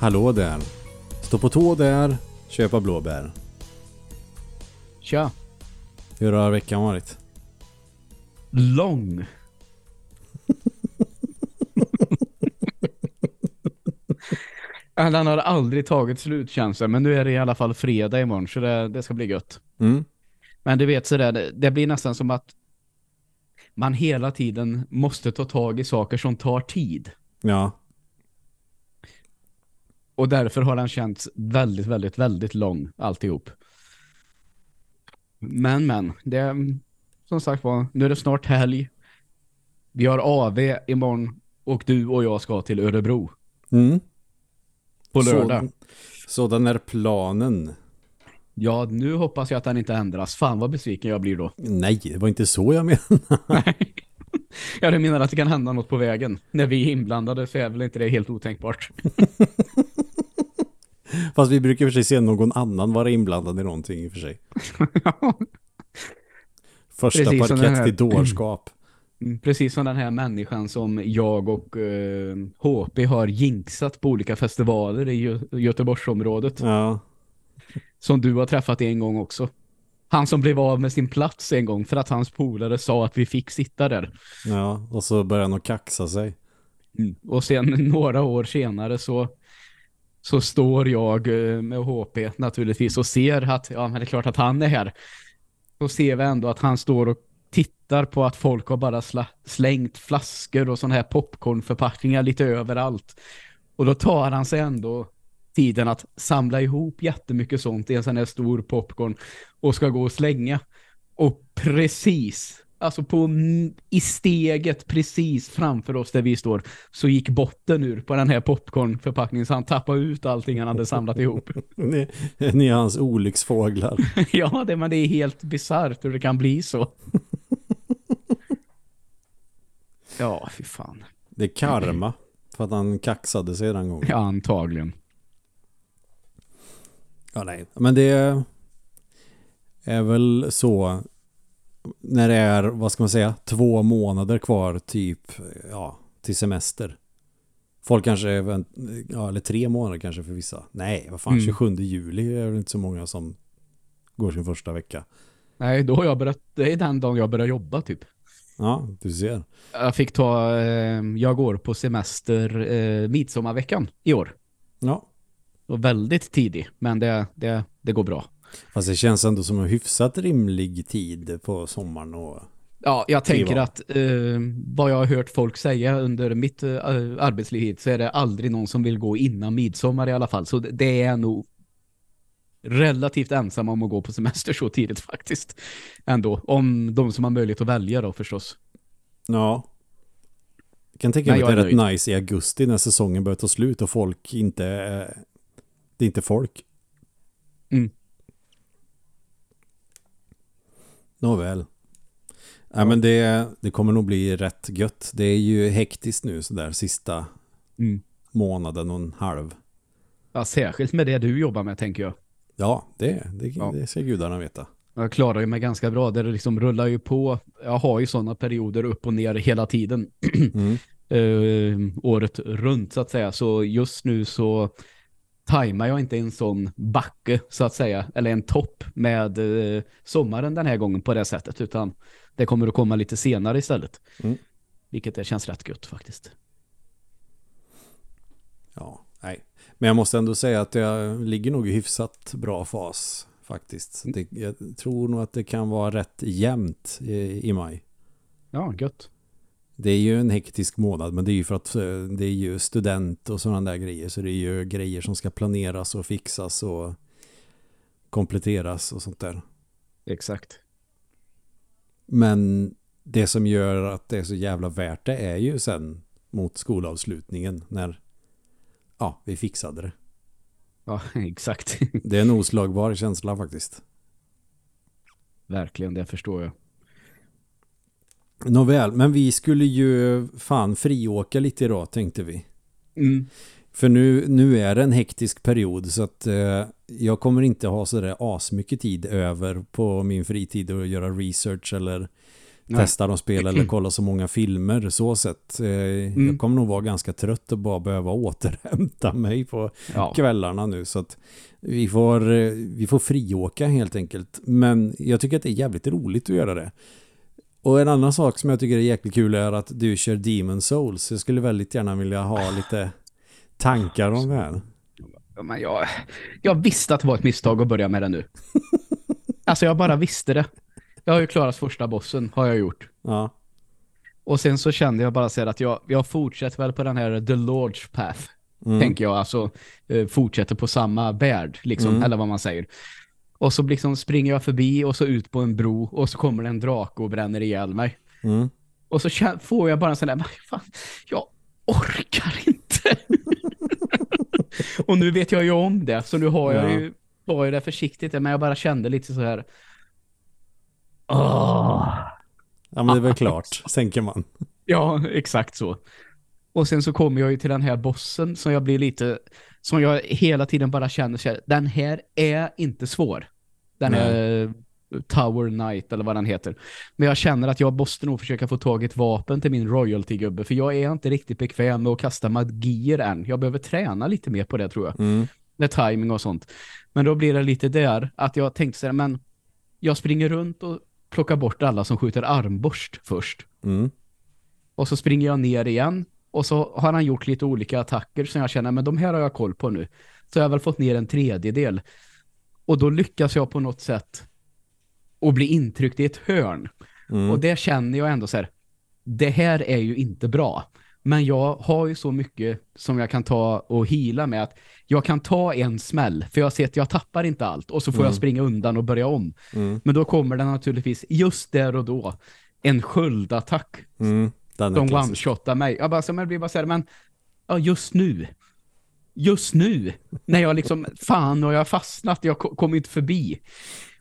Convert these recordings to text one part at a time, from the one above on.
Hallå där. Stå på tå där, köpa blåbär. Tja. Hur har veckan varit? Lång. Den har aldrig tagit slut känns det. Men nu är det i alla fall fredag imorgon så det, det ska bli gött. Mm. Men du vet sådär, det, det blir nästan som att man hela tiden måste ta tag i saker som tar tid. Ja. Och därför har den känts väldigt, väldigt, väldigt lång alltihop. Men, men. Det är som sagt var, nu är det snart helg. Vi har AV imorgon och du och jag ska till Örebro Mm. på lördag. Så, sådan är planen. Ja, nu hoppas jag att den inte ändras. Fan vad besviken jag blir då. Nej, det var inte så jag menade. Ja, du menar att det kan hända något på vägen. När vi är inblandade så är väl inte det helt otänkbart. Fast vi brukar för sig se någon annan vara inblandad i någonting i och för sig. Första Precis parkett här- till dårskap. Mm, Precis som den här människan som jag och eh, HP har jinxat på olika festivaler i Gö- Göteborgsområdet. Ja. Som du har träffat en gång också. Han som blev av med sin plats en gång för att hans polare sa att vi fick sitta där. ja, och så börjar han att kaxa sig. Och sen några år senare så så står jag eh, med HP naturligtvis och ser att, ja men det är klart att han är här. Så ser vi ändå att han står och tittar på att folk har bara slängt flaskor och sådana här popcornförpackningar lite överallt. Och då tar han sig ändå tiden att samla ihop jättemycket sånt i en sån här stor popcorn och ska gå och slänga. Och precis, alltså på i steget precis framför oss där vi står så gick botten ur på den här popcornförpackningen så han tappade ut allting han hade samlat ihop. Ni, ni är hans olycksfåglar. ja, det, men det är helt bisarrt hur det kan bli så. ja, fy fan. Det är karma. För att han kaxade sig den gången. Ja, antagligen. Ja, nej. Men det är väl så när det är, vad ska man säga, två månader kvar typ, ja, till semester. Folk kanske, ja, eller tre månader kanske för vissa. Nej, vad fan, Mm. 27 juli är det inte så många som går sin första vecka. Nej, då har jag börjat, det är den dagen jag börjar jobba typ. Ja, du ser. Jag fick ta, eh, jag går på semester eh, midsommarveckan i år. Ja, Och väldigt tidig, men det, det, det går bra. Fast det känns ändå som en hyfsat rimlig tid på sommaren och Ja, jag tänker att eh, vad jag har hört folk säga under mitt eh, arbetsliv så är det aldrig någon som vill gå innan midsommar i alla fall. Så det- är nog relativt ensam om att gå på semester så tidigt faktiskt. Ändå, om de som har möjlighet att välja då förstås. Ja. Jag kan tänka mig att det är rätt nice i augusti när säsongen börjar ta slut och folk inte är... Det är inte folk. Mm. Nåväl. Ja, men det, det kommer nog bli rätt gött. Det är ju hektiskt nu sådär sista Mm. månaden och en halv. Ja, särskilt med det du jobbar med tänker jag. Ja, det, det, Ja. det ska gudarna veta. Jag klarar ju mig ganska bra. Det liksom rullar ju på. Jag har ju sådana perioder upp och ner hela tiden. Mm. eh, året runt så att säga. Så just nu så tajmar jag inte en sån backe så att säga. Eller en topp med eh, sommaren den här gången på det sättet. Utan det kommer att komma lite senare istället. Mm. Vilket det känns rätt gött faktiskt. Ja, nej. Men jag måste ändå säga att jag ligger nog i hyfsat bra fas faktiskt. Det, jag tror nog att det kan vara rätt jämnt i, i maj. Ja, gött. Det är ju en hektisk månad men det är ju för att eh, det är ju student och sådana där grejer. Så det är ju grejer som ska planeras och fixas och kompletteras och sånt där. Exakt. Men det som gör att det är så jävla värt det är ju sen mot skolavslutningen när ja, vi fixade det. Ja, exakt. Det är en oslagbar känsla faktiskt. Verkligen, det förstår jag. Nåväl, men vi skulle ju fan friåka lite idag tänkte vi. Mm. För nu, nu är det en hektisk period så att eh, jag kommer inte ha sådär asmycket tid över på min fritid och göra research eller Nej. testa de spel eller kolla så många filmer så sett. Eh, Mm. Jag kommer nog vara ganska trött och bara behöva återhämta mig på Ja. kvällarna nu så att vi får, eh, vi får friåka helt enkelt. Men jag tycker att det är jävligt roligt att göra det. Och en annan sak som jag tycker är jäkligt kul är att du kör Demon Souls. Jag skulle väldigt gärna vilja ha lite tankar om det här. Men jag, jag visste att det var ett misstag att börja med det nu. Alltså jag bara visste det. Jag har ju klarat första bossen, har jag gjort. Ja. Och sen så kände jag bara så att jag, jag fortsätter väl på den här The Lord's Path. Mm. Tänker jag, alltså eh, fortsätter på samma värld, liksom, Mm. eller vad man säger. Och så liksom springer jag förbi och så ut på en bro och så kommer det en drake och bränner ihjäl mig. Mm. Och så får jag bara en sån där, "Men fan, jag orkar inte. och nu vet jag ju om det, så nu har jag Ja. ju, var ju det försiktigt, men jag bara kände lite så här. Åh. Ja men det är väl klart, tänker man. Ja, exakt så. Och sen så kommer jag ju till den här bossen som jag blir lite, som jag hela tiden bara känner här, den här är inte svår. Den Nej. är eh, Tower Knight eller vad den heter. Men jag känner att jag måste nog försöka få tag i ett vapen till min royalty-gubbe för jag är inte riktigt bekväm med att kasta magier än. Jag behöver träna lite mer på det tror jag. Mm. Med timing och sånt. Men då blir det lite där att jag tänkte så här, men jag springer runt och plockar bort alla som skjuter armborst först. Mm. Och så springer jag ner igen. Och så har han gjort lite olika attacker som jag känner, men de här har jag koll på nu. Så jag har väl fått ner en tredjedel. Och då lyckas jag på något sätt och bli intryckt i ett hörn. Mm. Och det känner jag ändå så här, det här är ju inte bra. Men jag har ju så mycket som jag kan ta och hila med att jag kan ta en smäll, för jag ser att jag tappar inte allt och så får Mm. jag springa undan och börja om. Mm. Men då kommer det naturligtvis just där och då en sköldattack Mm. Den de one-shotar mig. Jag bara, så men det blir bara så här, men ja, just nu. Just nu. När jag liksom, fan, och jag har fastnat, jag ko- kommer inte förbi.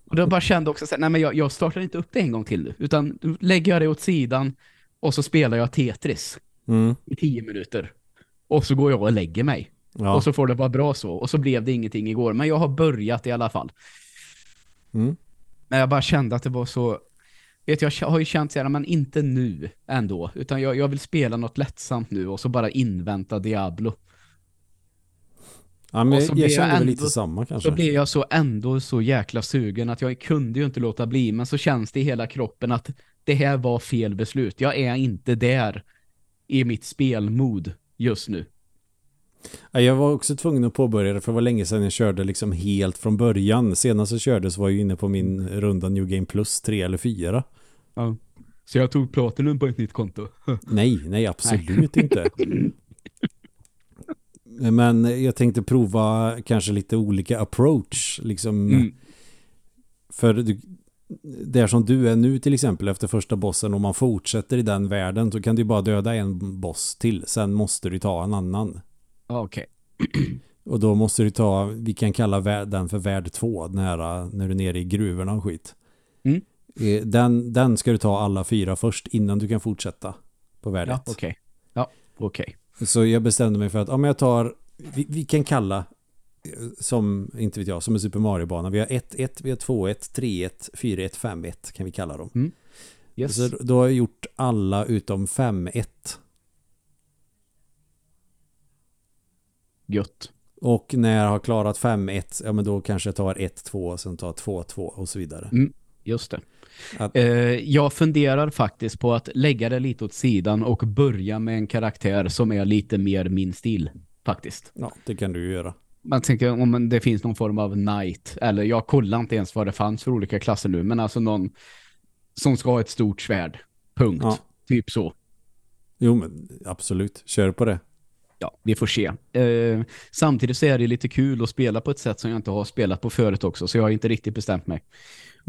Och då bara kände också så här, nej men jag, jag startar inte upp det en gång till nu, utan nu lägger jag det åt sidan och så spelar jag Tetris Mm. i tio minuter. Och så går jag och lägger mig. Ja. Och så får det vara bra så. Och så blev det ingenting igår. Men jag har börjat i alla fall. Mm. Men jag bara kände att det var så... Vet jag har ju känt så här, men inte nu ändå. Utan jag, jag vill spela något lättsamt nu och så bara invänta Diablo. Ja, men jag, jag jag kände väl ändå- lite samma kanske. Så blir jag så ändå så jäkla sugen att jag kunde ju inte låta bli. Men så känns det i hela kroppen att det här var fel beslut. Jag är inte där i mitt spelmod just nu. Ja, jag var också tvungen att påbörja det för det var länge sedan jag körde liksom helt från början. Senast jag körde så var jag inne på min runda New Game Plus 3 eller 4. Ja. Så jag tog Platinum på ett nytt konto. Nej, nej absolut inte. Men jag tänkte prova kanske lite olika approach. Liksom, Mm. För du, där som du är nu till exempel efter första bossen och man fortsätter i den världen så kan du bara döda en boss till. Sen måste du ta en annan. Okej. Och då måste du ta, vi kan kalla den för värld 2, nära när du är nere i gruvorna och skit. Mm. Eh, Den, den ska du ta alla fyra först innan du kan fortsätta på värld Ja, 1. okej. Ja, okej. Så jag bestämde mig för att om jag tar, vi, vi kan kalla eh, som, inte vet jag, som en Super Mario-bana. Vi har 1-1, vi har 2-1, 3-1, 4-1, 5-1 kan vi kalla dem. Yes. Så då har jag gjort alla utom 5-1. Gött. Och när jag har klarat 5-1, ja men då kanske jag tar 1-2, sen tar 2-2 och så vidare. Just det. Att- Eh, jag funderar faktiskt på att lägga det lite åt sidan och börja med en karaktär som är lite mer min stil. Faktiskt. Ja, det kan du ju göra. Man tänker om det finns någon form av knight. Eller jag kollar inte ens vad det fanns för olika klasser nu. Men alltså någon som ska ha ett stort svärd. Punkt. Ja. Typ så. Jo, men absolut. Kör på det. Ja, vi får se. Eh, samtidigt så är det lite kul att spela på ett sätt som jag inte har spelat på förut också. Så jag har inte riktigt bestämt mig.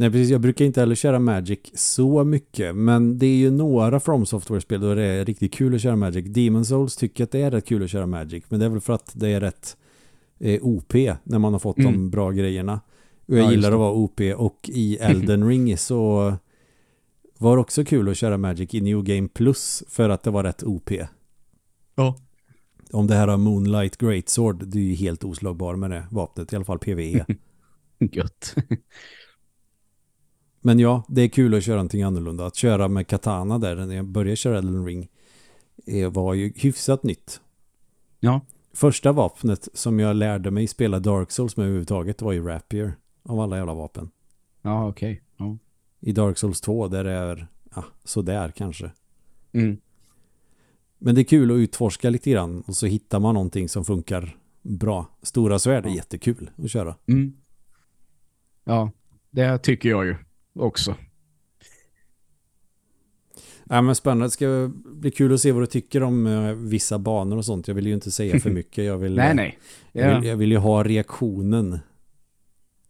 Nej, precis. Jag brukar inte heller köra Magic så mycket. Men det är ju några From Software-spel då det är riktigt kul att köra Magic. Demon Souls tycker att det är rätt kul att köra Magic. Men det är väl för att det är rätt eh, OP när man har fått Mm. de bra grejerna. Och jag Ja, gillar att vara OP. Och i Elden Ring så var det också kul att köra Magic i New Game Plus för att det var rätt OP. Ja. Om det här har Moonlight Greatsword, det är ju helt oslagbar med det vapnet, i alla fall. PvE. Gött. Men ja, det är kul att köra någonting annorlunda. Att köra med katana där när jag började köra Elden Ring eh, var ju hyfsat nytt. Ja. Första vapnet som jag lärde mig spela Dark Souls med överhuvudtaget var ju Rapier av alla jävla vapen. Ja, okej. Ja. I Dark Souls 2 där det är ja, sådär kanske. Mm. Men det är kul att utforska lite grann och så hittar man någonting som funkar bra. Stora svärd är jättekul att köra. Mm. Ja, det tycker jag ju också. Ja, men spännande. Det ska bli kul att se vad du tycker om eh, vissa banor och sånt. Jag vill ju inte säga för mycket. Jag vill, Nej, nej. Jag, Ja, vill, jag vill ju ha reaktionen.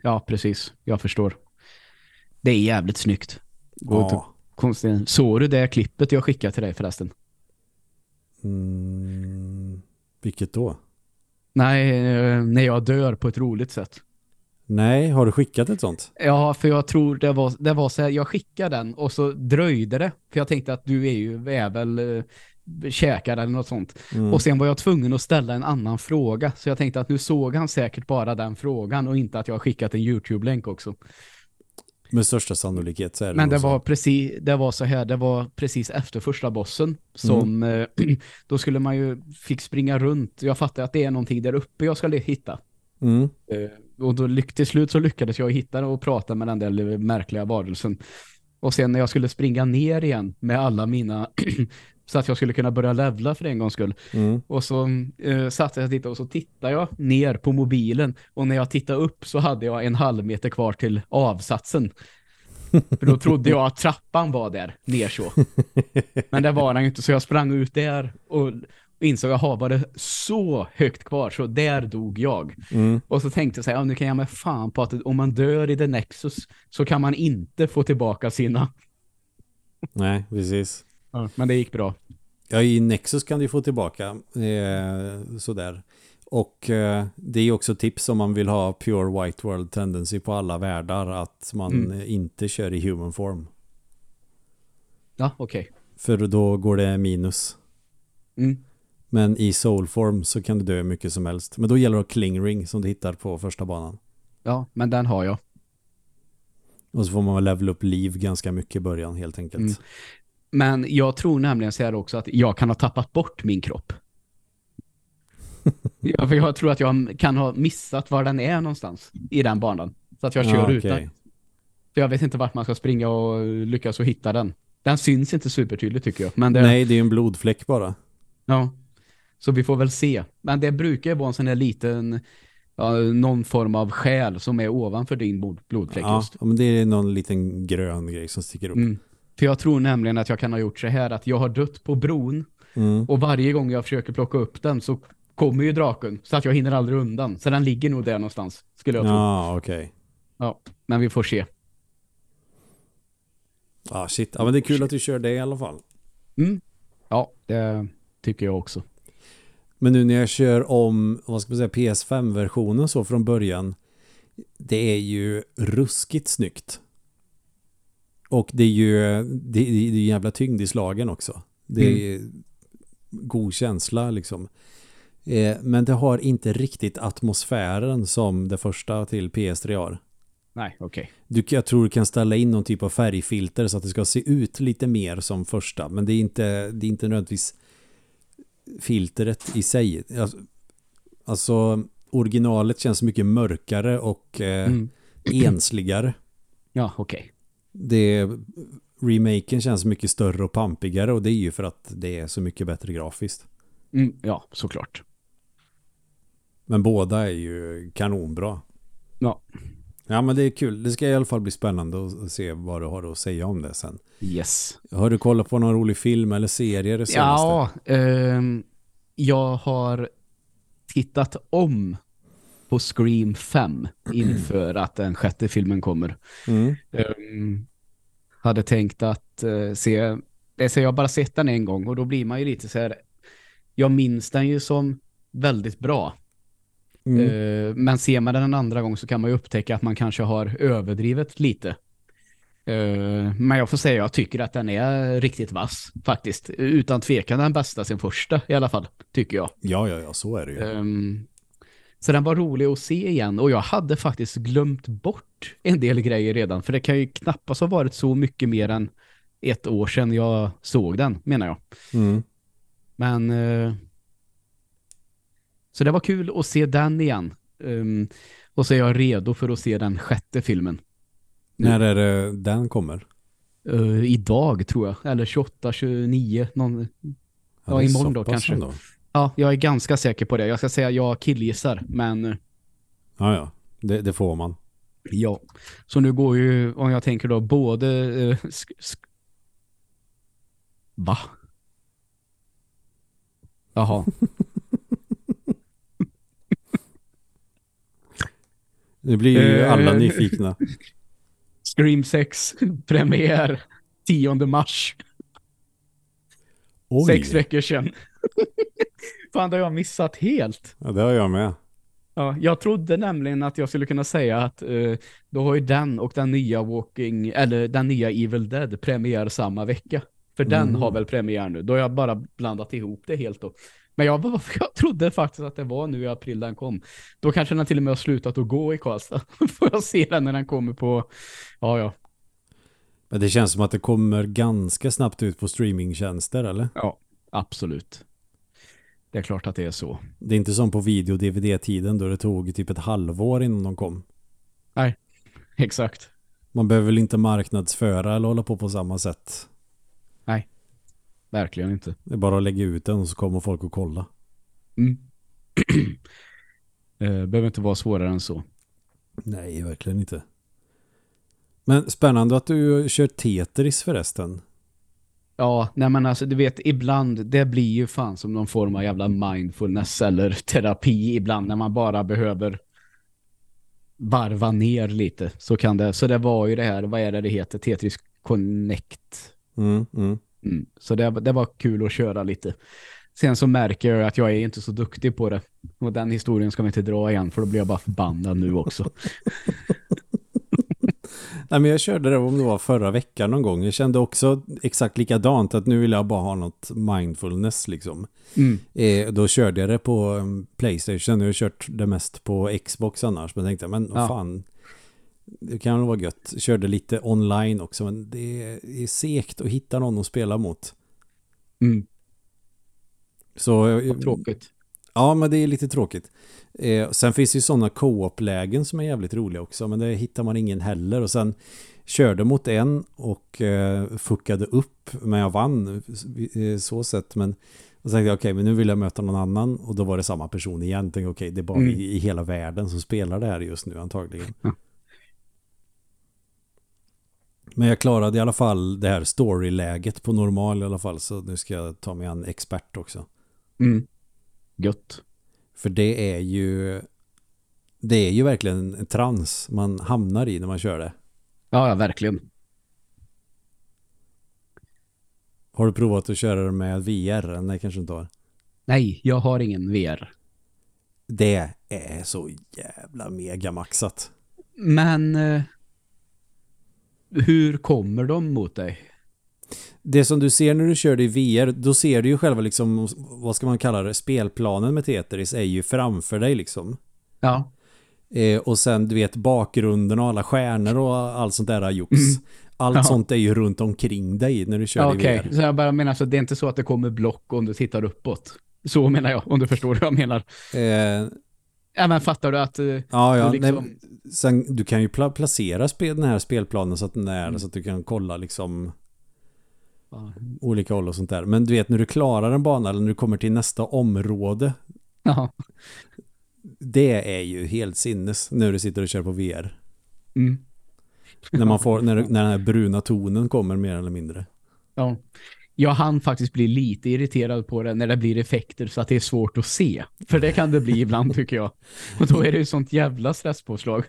ja, precis. Jag förstår. Det är jävligt snyggt. Ja. konstigt. Såg du det klippet jag skickade till dig förresten? Mm, vilket då? Nej, eh, när jag dör på ett roligt sätt. Nej, har du skickat ett sånt? Ja, för jag tror det var, det var så här, jag skickade den och så dröjde det. För jag tänkte att du är ju är väl eh, käkare eller något sånt. Mm. Och sen var jag tvungen att ställa en annan fråga. Så jag tänkte att nu såg han säkert bara den frågan och inte att jag har skickat en YouTube-länk också. Med största sannolikhet så är det Men det var, precis, det var så här, det var precis efter första bossen som eh, då skulle man ju fick springa runt. Jag fattar att det är någonting där uppe jag ska hitta. Mm. Och då lyck, till slut så lyckades jag hitta och prata med den där märkliga varelsen. Och sen när jag skulle springa ner igen med alla mina så att jag skulle kunna börja levla för en gångs skull. Mm. Och så eh, satt jag och tittade och så tittade jag ner på mobilen och när jag tittade upp så hade jag en halv meter kvar till avsatsen. För då trodde jag att trappan var där, ner så. Men det var den inte så jag sprang ut där och insåg att var det så högt kvar så där dog jag. Mm. Och så tänkte jag så här, ja, nu kan jag med fan på att om man dör i The Nexus så kan man inte få tillbaka sina. Nej, precis. Men det gick bra. Ja, i Nexus kan du få tillbaka eh, sådär. Och eh, det är också tips om man vill ha pure white world tendency på alla världar att man Mm. inte kör i human form. Ja, okej. För då går det minus. Mm. Men i soul form så kan du dö mycket som helst. Men då gäller det att kling ring som du hittar på första banan. Ja, men den har jag. Och så får man väl level upp liv ganska mycket i början helt enkelt. Mm. Men jag tror nämligen så här också att jag kan ha tappat bort min kropp. ja, för jag tror att jag kan ha missat var den är någonstans i den banan. Så att jag kör Ja, ut okej. den. För jag vet inte vart man ska springa och lyckas att hitta den. Den syns inte supertydligt tycker jag. Det, Nej, det är ju en blodfläck bara. Ja. Så vi får väl se. Men det brukar ju vara en sån här liten ja, någon form av själ som är ovanför din blod- blodfläck Ja, just. men det är någon liten grön grej som sticker upp. Mm. För jag tror nämligen att jag kan ha gjort så här att jag har dött på bron Mm. och varje gång jag försöker plocka upp den så kommer ju draken så att jag hinner aldrig undan. Så den ligger nog där någonstans skulle jag tro. Ja, okej. Ja, men vi får se. Ja, shit. Ja, men det är kul att du kör det i alla fall. Mm. Ja, det tycker jag också. Men nu när jag kör om, vad ska man säga, PS5-versionen så från början. Det är ju ruskigt snyggt. Och det är ju, det, det är ju jävla tyngd i slagen också. Det är god känsla liksom. Eh, men det har inte riktigt atmosfären som det första till PS3 har. Nej, okej. Du, jag tror du kan ställa in någon typ av färgfilter så att det ska se ut lite mer som första. Men det är inte, det är inte nödvändigtvis filtret i sig. Alltså, alltså originalet känns mycket mörkare och eh, Mm. ensligare. Ja, okej. Det, remaken känns mycket större och pampigare och det är ju för att det är så mycket bättre grafiskt. Mm, ja, såklart. Men båda är ju kanonbra. Ja. Ja men det är kul. Det ska i alla fall bli spännande att se vad du har att säga om det sen. Yes. Har du kollat på någon rolig film eller serie det senaste? Ja, ehm, jag har tittat om på Scream 5 inför att den sjätte filmen kommer. Mm. Ehm, hade tänkt att eh, se, det så jag har bara sett den en gång och då blir man ju lite så här, jag minns den ju som väldigt bra. Mm. Eh, men ser man den en andra gång så kan man ju upptäcka att man kanske har överdrivet lite. Eh, men jag får säga, jag tycker att den är riktigt vass faktiskt. Utan tvekan den bästa sin första i alla fall, tycker jag. Ja, ja, ja, så är det ju. Ehm, Så den var rolig att se igen och jag hade faktiskt glömt bort en del grejer redan för det kan ju knappast ha varit så mycket mer än ett år sedan jag såg den, menar jag. Mm. Men eh, så det var kul att se den igen. Um, och så är jag redo för att se den sjätte filmen. När är det den kommer? Uh, idag tror jag. Eller 28, 29. Någon... Ja, är imorgon då kanske. ändå. Ja, jag är ganska säker på det. Jag ska säga jag killgissar, men Ja, ja. Det, det får man. ja. Så nu går ju, om jag tänker då, både... sk sk Va? Jaha. Nu blir ju Eh. alla nyfikna. Scream 6 premiär 10 mars. Oj, Sex veckor sedan. Fan, det har jag missat helt. ja, det har jag med. Ja, jag trodde nämligen att jag skulle kunna säga att eh, då har ju den och den nya Walking, eller den nya Evil Dead premiär samma vecka. För den Mm. har väl premiär nu. Då har jag bara blandat ihop det helt då. Men jag, jag trodde faktiskt att det var nu i april den kom. Då kanske den till och med har slutat att gå i Karlstad. Får jag se den när den kommer på, ja ja, Men det känns som att det kommer ganska snabbt ut på streamingtjänster, eller? ja, absolut. Det är klart att det är så. Det är inte som på video- och DVD-tiden då det tog typ ett halvår innan de kom. Exakt. Man behöver väl inte marknadsföra eller hålla på på samma sätt. Verkligen inte. Det är bara att lägga ut den och så kommer folk att kolla. Mm. Eh, behöver inte vara svårare än så. Nej, verkligen inte. Men spännande att du kör Tetris förresten. Ja, nej men alltså du vet, ibland, det blir ju fan som någon form av jävla mindfulness eller terapi ibland när man bara behöver varva ner lite. Så kan det, så det var ju det här, vad är det det heter, Tetris Connect. Mm, mm. Mm. Så det, det var kul att köra lite. Sen så märker jag att jag är inte så duktig på det. Och den historien ska vi inte dra igen för då blir jag bara förbannad nu också. Nej, men jag körde det om det var förra veckan någon gång. Jag kände också exakt likadant att nu vill jag bara ha något mindfulness liksom. Mm. Eh, då körde jag det på um, Playstation. Jag har kört det mest på Xbox annars. Men tänkte men Ja. fan. Det kan vara gött. Körde lite online också. Men det är segt att hitta någon att spela mot. Mm. Så, Vad tråkigt. Ja, men det är lite tråkigt. Eh, sen finns det ju sådana co-op-lägen som är jävligt roliga också, men det hittar man ingen heller. Och sen körde mot en och eh, fuckade upp, men jag vann eh, så sett. Men och så tänkte jag, okej, men nu vill jag möta någon annan. Och då var det samma person igen. Tänkte, okej, det är bara Mm. i, i hela världen som spelar det här just nu antagligen. Men jag klarade i alla fall det här storyläget på normal i alla fall. Så nu ska jag ta mig an expert också. Mm. Gött. För det är ju det är ju verkligen en trans man hamnar i när man kör det. Ja, ja, verkligen. Har du provat att köra det med VR? Nej, kanske inte har. Nej, jag har ingen VR. Det är så jävla megamaxat. Men eh, hur kommer de mot dig? Det som du ser när du kör det i VR, då ser du ju själva liksom, vad ska man kalla det, spelplanen med Tetris är ju framför dig liksom. Ja. Eh, och sen du vet bakgrunden och alla stjärnor och allt sånt där jox. Mm. Allt Ja. sånt är ju runt omkring dig när du kör ja det i Okej, VR. så jag bara menar så det är inte så att det kommer block om du tittar uppåt. Så menar jag, om du förstår vad jag menar. Eh, Men fattar du att... eh, Ja, ja. Du liksom- Nej, sen, du kan ju pla placera spel, den här spelplanen så att den är Mm. så att du kan kolla liksom ja. olika håll och sånt där. Men du vet när du klarar en bana eller när du kommer till nästa område, Ja. det är ju helt sinnes när du sitter och kör på VR. Mm. När man får, när, när den här bruna tonen kommer mer eller mindre. ja. Jag hann faktiskt bli lite irriterad på det när det blir effekter så att det är svårt att se. För det kan det bli ibland tycker jag. Och då är det ju sånt jävla stresspåslag.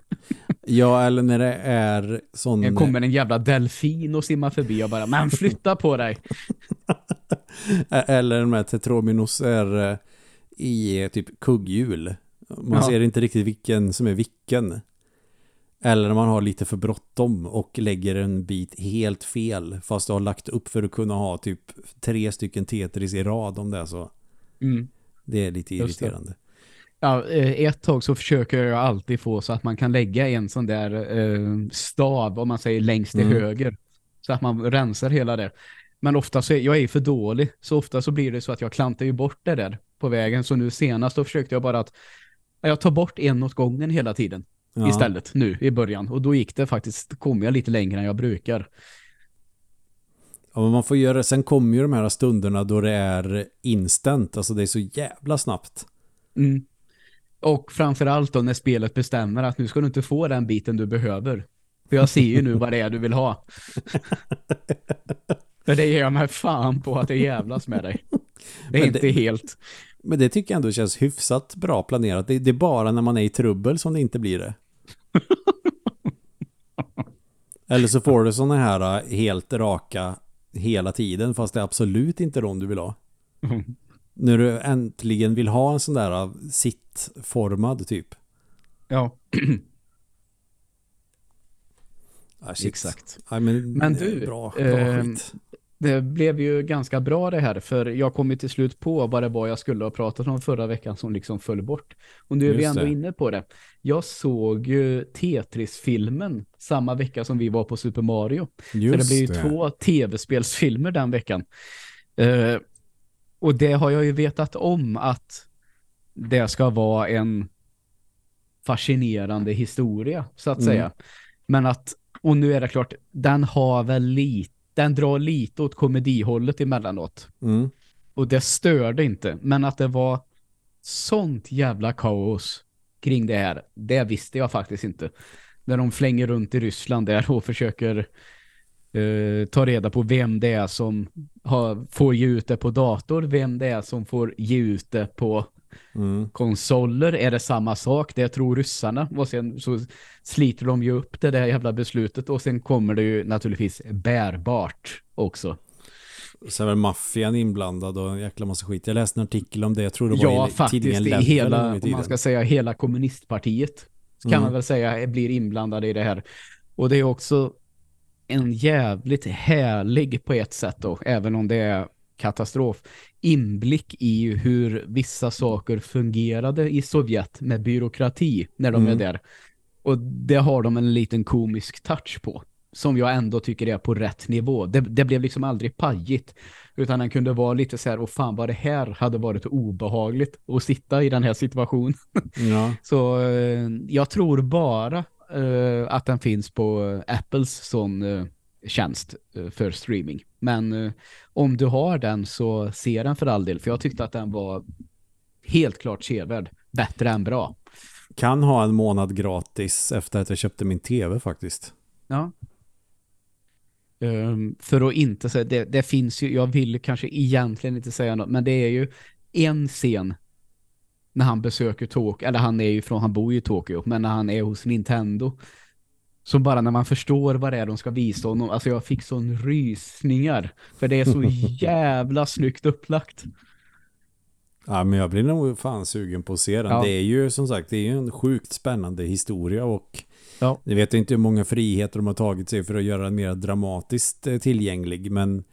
Ja, eller när det är sån... Det kommer en jävla delfin och simmar förbi och bara, men flytta på dig. Eller med Tetrominos är eh, i eh, typ kugghjul. Man Ja. ser inte riktigt vilken som är vilken. Eller när man har lite för bråttom och lägger en bit helt fel fast du har lagt upp för att kunna ha typ tre stycken Tetris i rad om det är så. Mm. Det är lite Just det. irriterande. Ja, eh, ett tag så försöker jag alltid få så att man kan lägga en sån där eh, stav, om man säger längst till Mm. höger. Så att man rensar hela det. Men ofta så är jag är för dålig. Så ofta så blir det så att jag klantar ju bort det där på vägen. Så nu senast då försökte jag bara att jag tar bort en åt gången hela tiden. Ja. Istället nu i början. Och då gick det faktiskt, kom jag lite längre än jag brukar. Ja, men man får göra, sen kommer ju de här stunderna då det är instant, alltså det är så jävla snabbt. Mm. Och framförallt då när spelet bestämmer att nu ska du inte få den biten du behöver. För jag ser ju nu vad det är du vill ha. För det ger jag mig fan på att det jävlas med dig. Det är Men inte det- helt... Men det tycker jag ändå känns hyfsat bra planerat. Det, det är bara när man är i trubbel som det inte blir det. Eller så får du sådana här äh, helt raka hela tiden fast det är absolut inte de du vill ha. När du äntligen vill ha en sån där äh, sittformad typ. Ja, Ah, exakt. Ja, men, Men du, bra, bra eh, skit. Det blev ju ganska bra det här för jag kom ju till slut på vad det var jag skulle ha pratat om förra veckan som liksom föll bort. Och nu är vi Just ändå det. inne på det. Jag såg ju Tetris-filmen samma vecka som vi var på Super Mario. För det Just blir ju det. två tv-spelsfilmer den veckan. Eh, och det har jag ju vetat om att det ska vara en fascinerande historia, så att Mm. säga. Men att, och nu är det klart, den har väl lite, den drar lite åt komedihållet emellanåt. Mm. Och det störde inte. Men att det var sånt jävla kaos kring det här, det visste jag faktiskt inte. När de flänger runt i Ryssland där och försöker eh, ta reda på vem det är som har, får ge ut det på dator, vem det är som får ge ut det på Mm. konsoler. Är det samma sak? Det tror ryssarna. Och sen så sliter de ju upp det där jävla beslutet och sen kommer det ju naturligtvis bärbart också. Så är maffian inblandad och en jäkla massa skit. Jag läste en artikel om det. Jag tror det var Ja, i faktiskt tidningen i Level en hela, i om man ska säga hela kommunistpartiet kan Mm. man väl säga blir inblandade i det här. Och det är också en jävligt härlig på ett sätt då, även om det är katastrof, inblick i hur vissa saker fungerade i Sovjet med byråkrati när de Mm. är där. Och det har de en liten komisk touch på som jag ändå tycker är på rätt nivå. Det, det blev liksom aldrig pajigt utan den kunde vara lite så här, och fan vad det här hade varit obehagligt att sitta i den här situationen. Ja. Så eh, jag tror bara eh, att den finns på Apples sån eh, tjänst eh, för streaming. Men eh, om du har den så se den för all del. För jag tyckte att den var helt klart sevärd. Bättre än bra. Kan ha en månad gratis efter att jag köpte min tv faktiskt. Ja. Ehm, för att inte säga, det, det finns ju, jag vill kanske egentligen inte säga något, men det är ju en scen när han besöker Tokyo, eller han är ju från, han bor ju i Tokyo, men när han är hos Nintendo. Så bara när man förstår vad det är de ska visa honom, alltså jag fick sån rysningar. För det är så jävla snyggt upplagt. Ja, men jag blir nog fan sugen på att se den. Ja. Det är ju som sagt, det är ju en sjukt spännande historia och Ja. jag vet inte hur många friheter de har tagit sig för att göra den mer dramatiskt eh, tillgänglig, men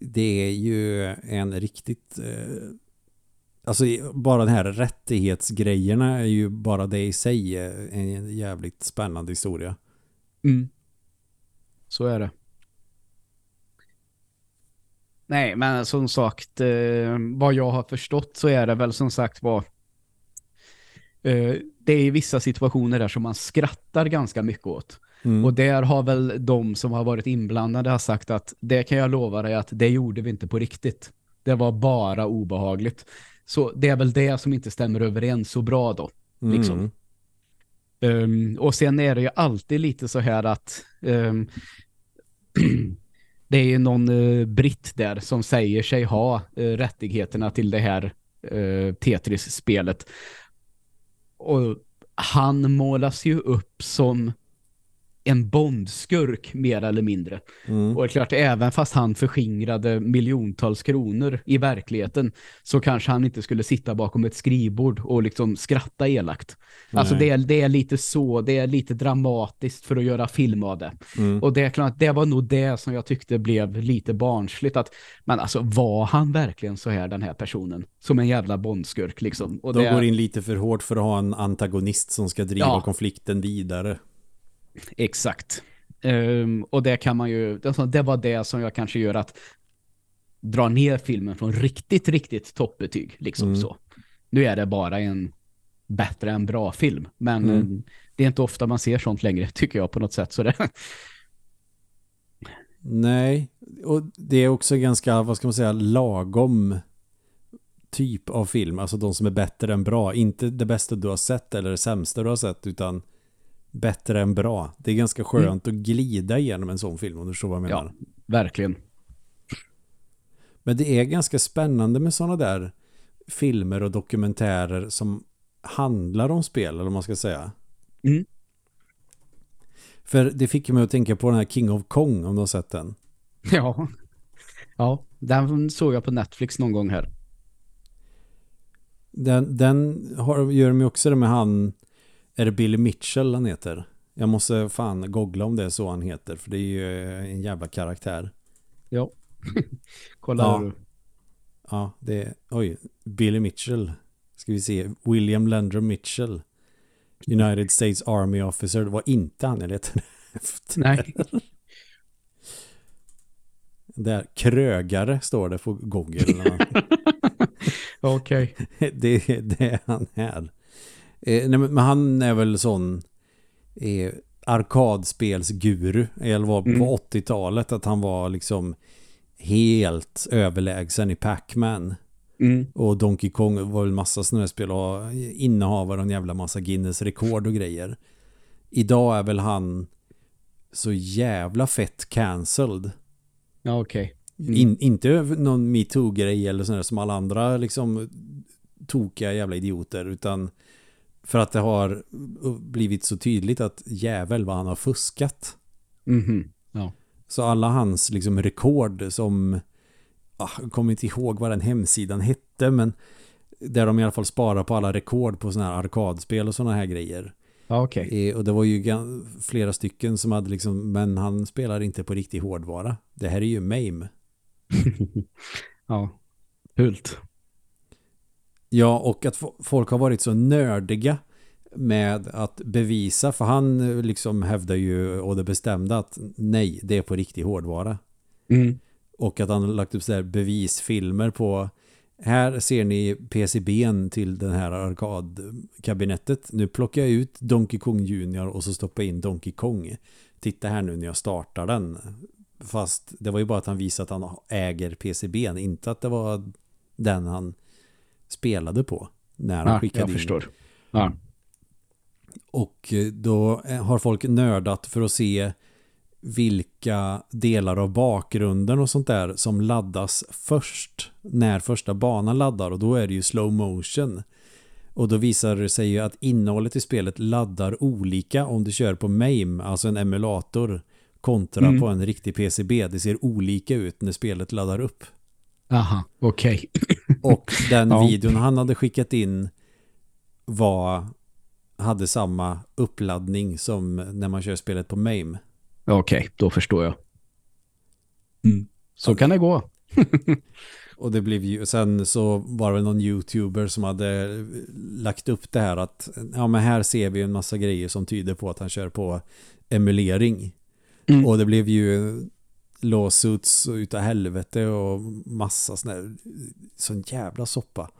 det är ju en riktigt eh, Alltså bara den här rättighetsgrejerna är ju bara det i sig eh, en jävligt spännande historia. Mm. Så är det. Nej, men som sagt, eh, vad jag har förstått så är det väl som sagt vad eh, det är vissa situationer där som man skrattar ganska mycket åt. Mm. Och där har väl de som har varit inblandade har sagt att det kan jag lova dig att det gjorde vi inte på riktigt. Det var bara obehagligt. Så det är väl det som inte stämmer överens så bra då. liksom. Um, och sen är det ju alltid lite så här att um, det är ju någon uh, britt där som säger sig ha uh, rättigheterna till det här uh, Tetris-spelet. Och han målas ju upp som en bondskurk mer eller mindre. Mm. Och det är klart, även fast han förskingrade miljontals kronor i verkligheten så kanske han inte skulle sitta bakom ett skrivbord och liksom skratta elakt. Alltså Nej. det är, det är lite så, det är lite dramatiskt för att göra film av det. Mm. Och det är klart, det var nog det som jag tyckte blev lite barnsligt. Att, men alltså, var han verkligen så här, den här personen? Som en jävla bondskurk liksom. Och De det, går in lite för hårt för att ha en antagonist som ska driva Ja. konflikten vidare. Exakt. Ehm, och det kan man ju, alltså, det var det som jag kanske gör att dra ner filmen från riktigt, riktigt toppbetyg. Liksom Mm. så. Nu är det bara en bättre än bra film. Men Mm. det är inte ofta man ser sånt längre, tycker jag på något sätt. Så det, Nej, och det är också ganska, vad ska man säga, lagom typ av film. Alltså de som är bättre än bra. Inte det bästa du har sett eller det sämsta du har sett, utan bättre än bra. Det är ganska skönt att glida igenom en sån film om du förstår vad jag menar. ja, verkligen. Men det är ganska spännande med sådana där filmer och dokumentärer som handlar om spel, eller vad man ska säga. Mm. För det fick mig att tänka på den här King of Kong, om du har sett den. Ja. Ja, den såg jag på Netflix någon gång här. Den, den har, gör mig också det med han, är det Billy Mitchell han heter? Jag måste fan googla om det är så han heter, för det är ju en jävla karaktär. Ja. Kolla Ja. Ja, det är, oj, Billy Mitchell. Ska vi se, William Landrum Mitchell. United States Army Officer, det var inte han jag letade efter. Nej. Där, krögare står det på Google. Okej. det, det är han här. Eh, nej, men han är väl sån eh, arkadspelsguru. Eller var på Mm. 80-talet att han var liksom helt överlägsen i Pac-Man. Mm. Och Donkey Kong var väl massa sådana här spel och innehavare av en jävla massa Guinness rekord och grejer. Idag är väl han så jävla fett cancelled. Ja, okej. Mm. In, inte någon MeToo-grej eller sådär som alla andra liksom tokiga jävla idioter utan för att det har blivit så tydligt att jävel vad han har fuskat. Mhm. Ja. Så alla hans liksom rekord som ah, jag kommer inte ihåg vad den hemsidan hette men där de i alla fall sparar på alla rekord på sådana här arkadspel och sådana här grejer. Okej. Eh, och det var ju flera stycken som hade liksom men han spelar inte på riktig hårdvara. Det här är ju MAME. Ja. Hult. Ja, och att fo- folk har varit så nördiga med att bevisa, för han eh, liksom hävdar ju och det bestämda att nej, det är på riktig hårdvara. Mm. Och att han har lagt upp så här bevisfilmer på här ser ni PCBn till den här arkadkabinettet. Nu plockar jag ut Donkey Kong Junior och så stoppar jag in Donkey Kong. Titta här nu när jag startar den. Fast det var ju bara att han visade att han äger PCBn, inte att det var den han spelade på när han Ja, skickade jag in. förstår. Ja. Och eh, då eh, har folk nördat för att se vilka delar av bakgrunden och sånt där som laddas först när första banan laddar och då är det ju slow motion. Och då visar det sig ju att innehållet i spelet laddar olika om du kör på MAME, alltså en emulator, kontra Mm. på en riktig PCB. Det ser olika ut när spelet laddar upp. Aha, okej. Och den Ja. videon han hade skickat in var hade samma uppladdning som när man kör spelet på MAME. Okej, då förstår jag. Mm. Så kan det gå. Och det blev ju, sen så var det väl någon youtuber som hade lagt upp det här att ja men här ser vi en massa grejer som tyder på att han kör på emulering. Mm. Och det blev ju lawsuits utav helvete och massa sån här sån jävla soppa.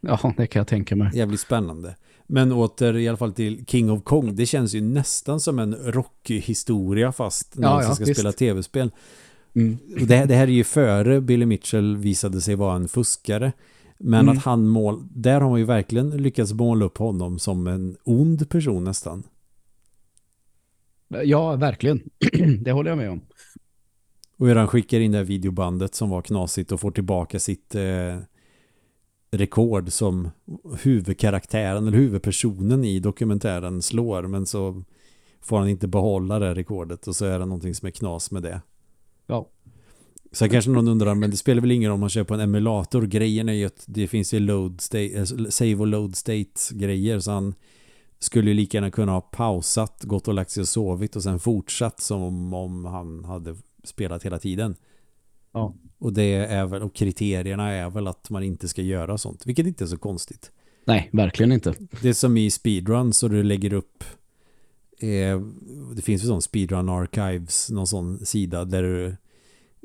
Ja, det kan jag tänka mig. Jävligt spännande. Men åter i alla fall till King of Kong. Det känns ju nästan som en Rocky-historia fast någon Ja, som ja, ska visst. spela tv-spel. Mm. Och Det, det här är ju före Billy Mitchell visade sig vara en fuskare. Men Mm. att han mål... Där har man ju verkligen lyckats måla upp honom som en ond person nästan. Ja, verkligen. det håller jag med om. Och hur han skickar in det här videobandet som var knasigt och får tillbaka sitt eh, rekord som huvudkaraktären eller huvudpersonen i dokumentären slår. Men så får han inte behålla det rekordet och så är det någonting som är knas med det. Ja. Så kanske någon undrar, men det spelar väl ingen roll om man kör på en emulator. Grejen är ju att det finns ju load state, eh, save och load state grejer så han skulle ju lika gärna kunna ha pausat, gått och lagt sig och sovit och sen fortsatt som om han hade spelat hela tiden. Ja. Och det är väl, och kriterierna är väl att man inte ska göra sånt, vilket inte är så konstigt. Nej, verkligen inte. Det är som i speedrun så du lägger upp eh, det finns ju sån speedrun archives, någon sån sida där du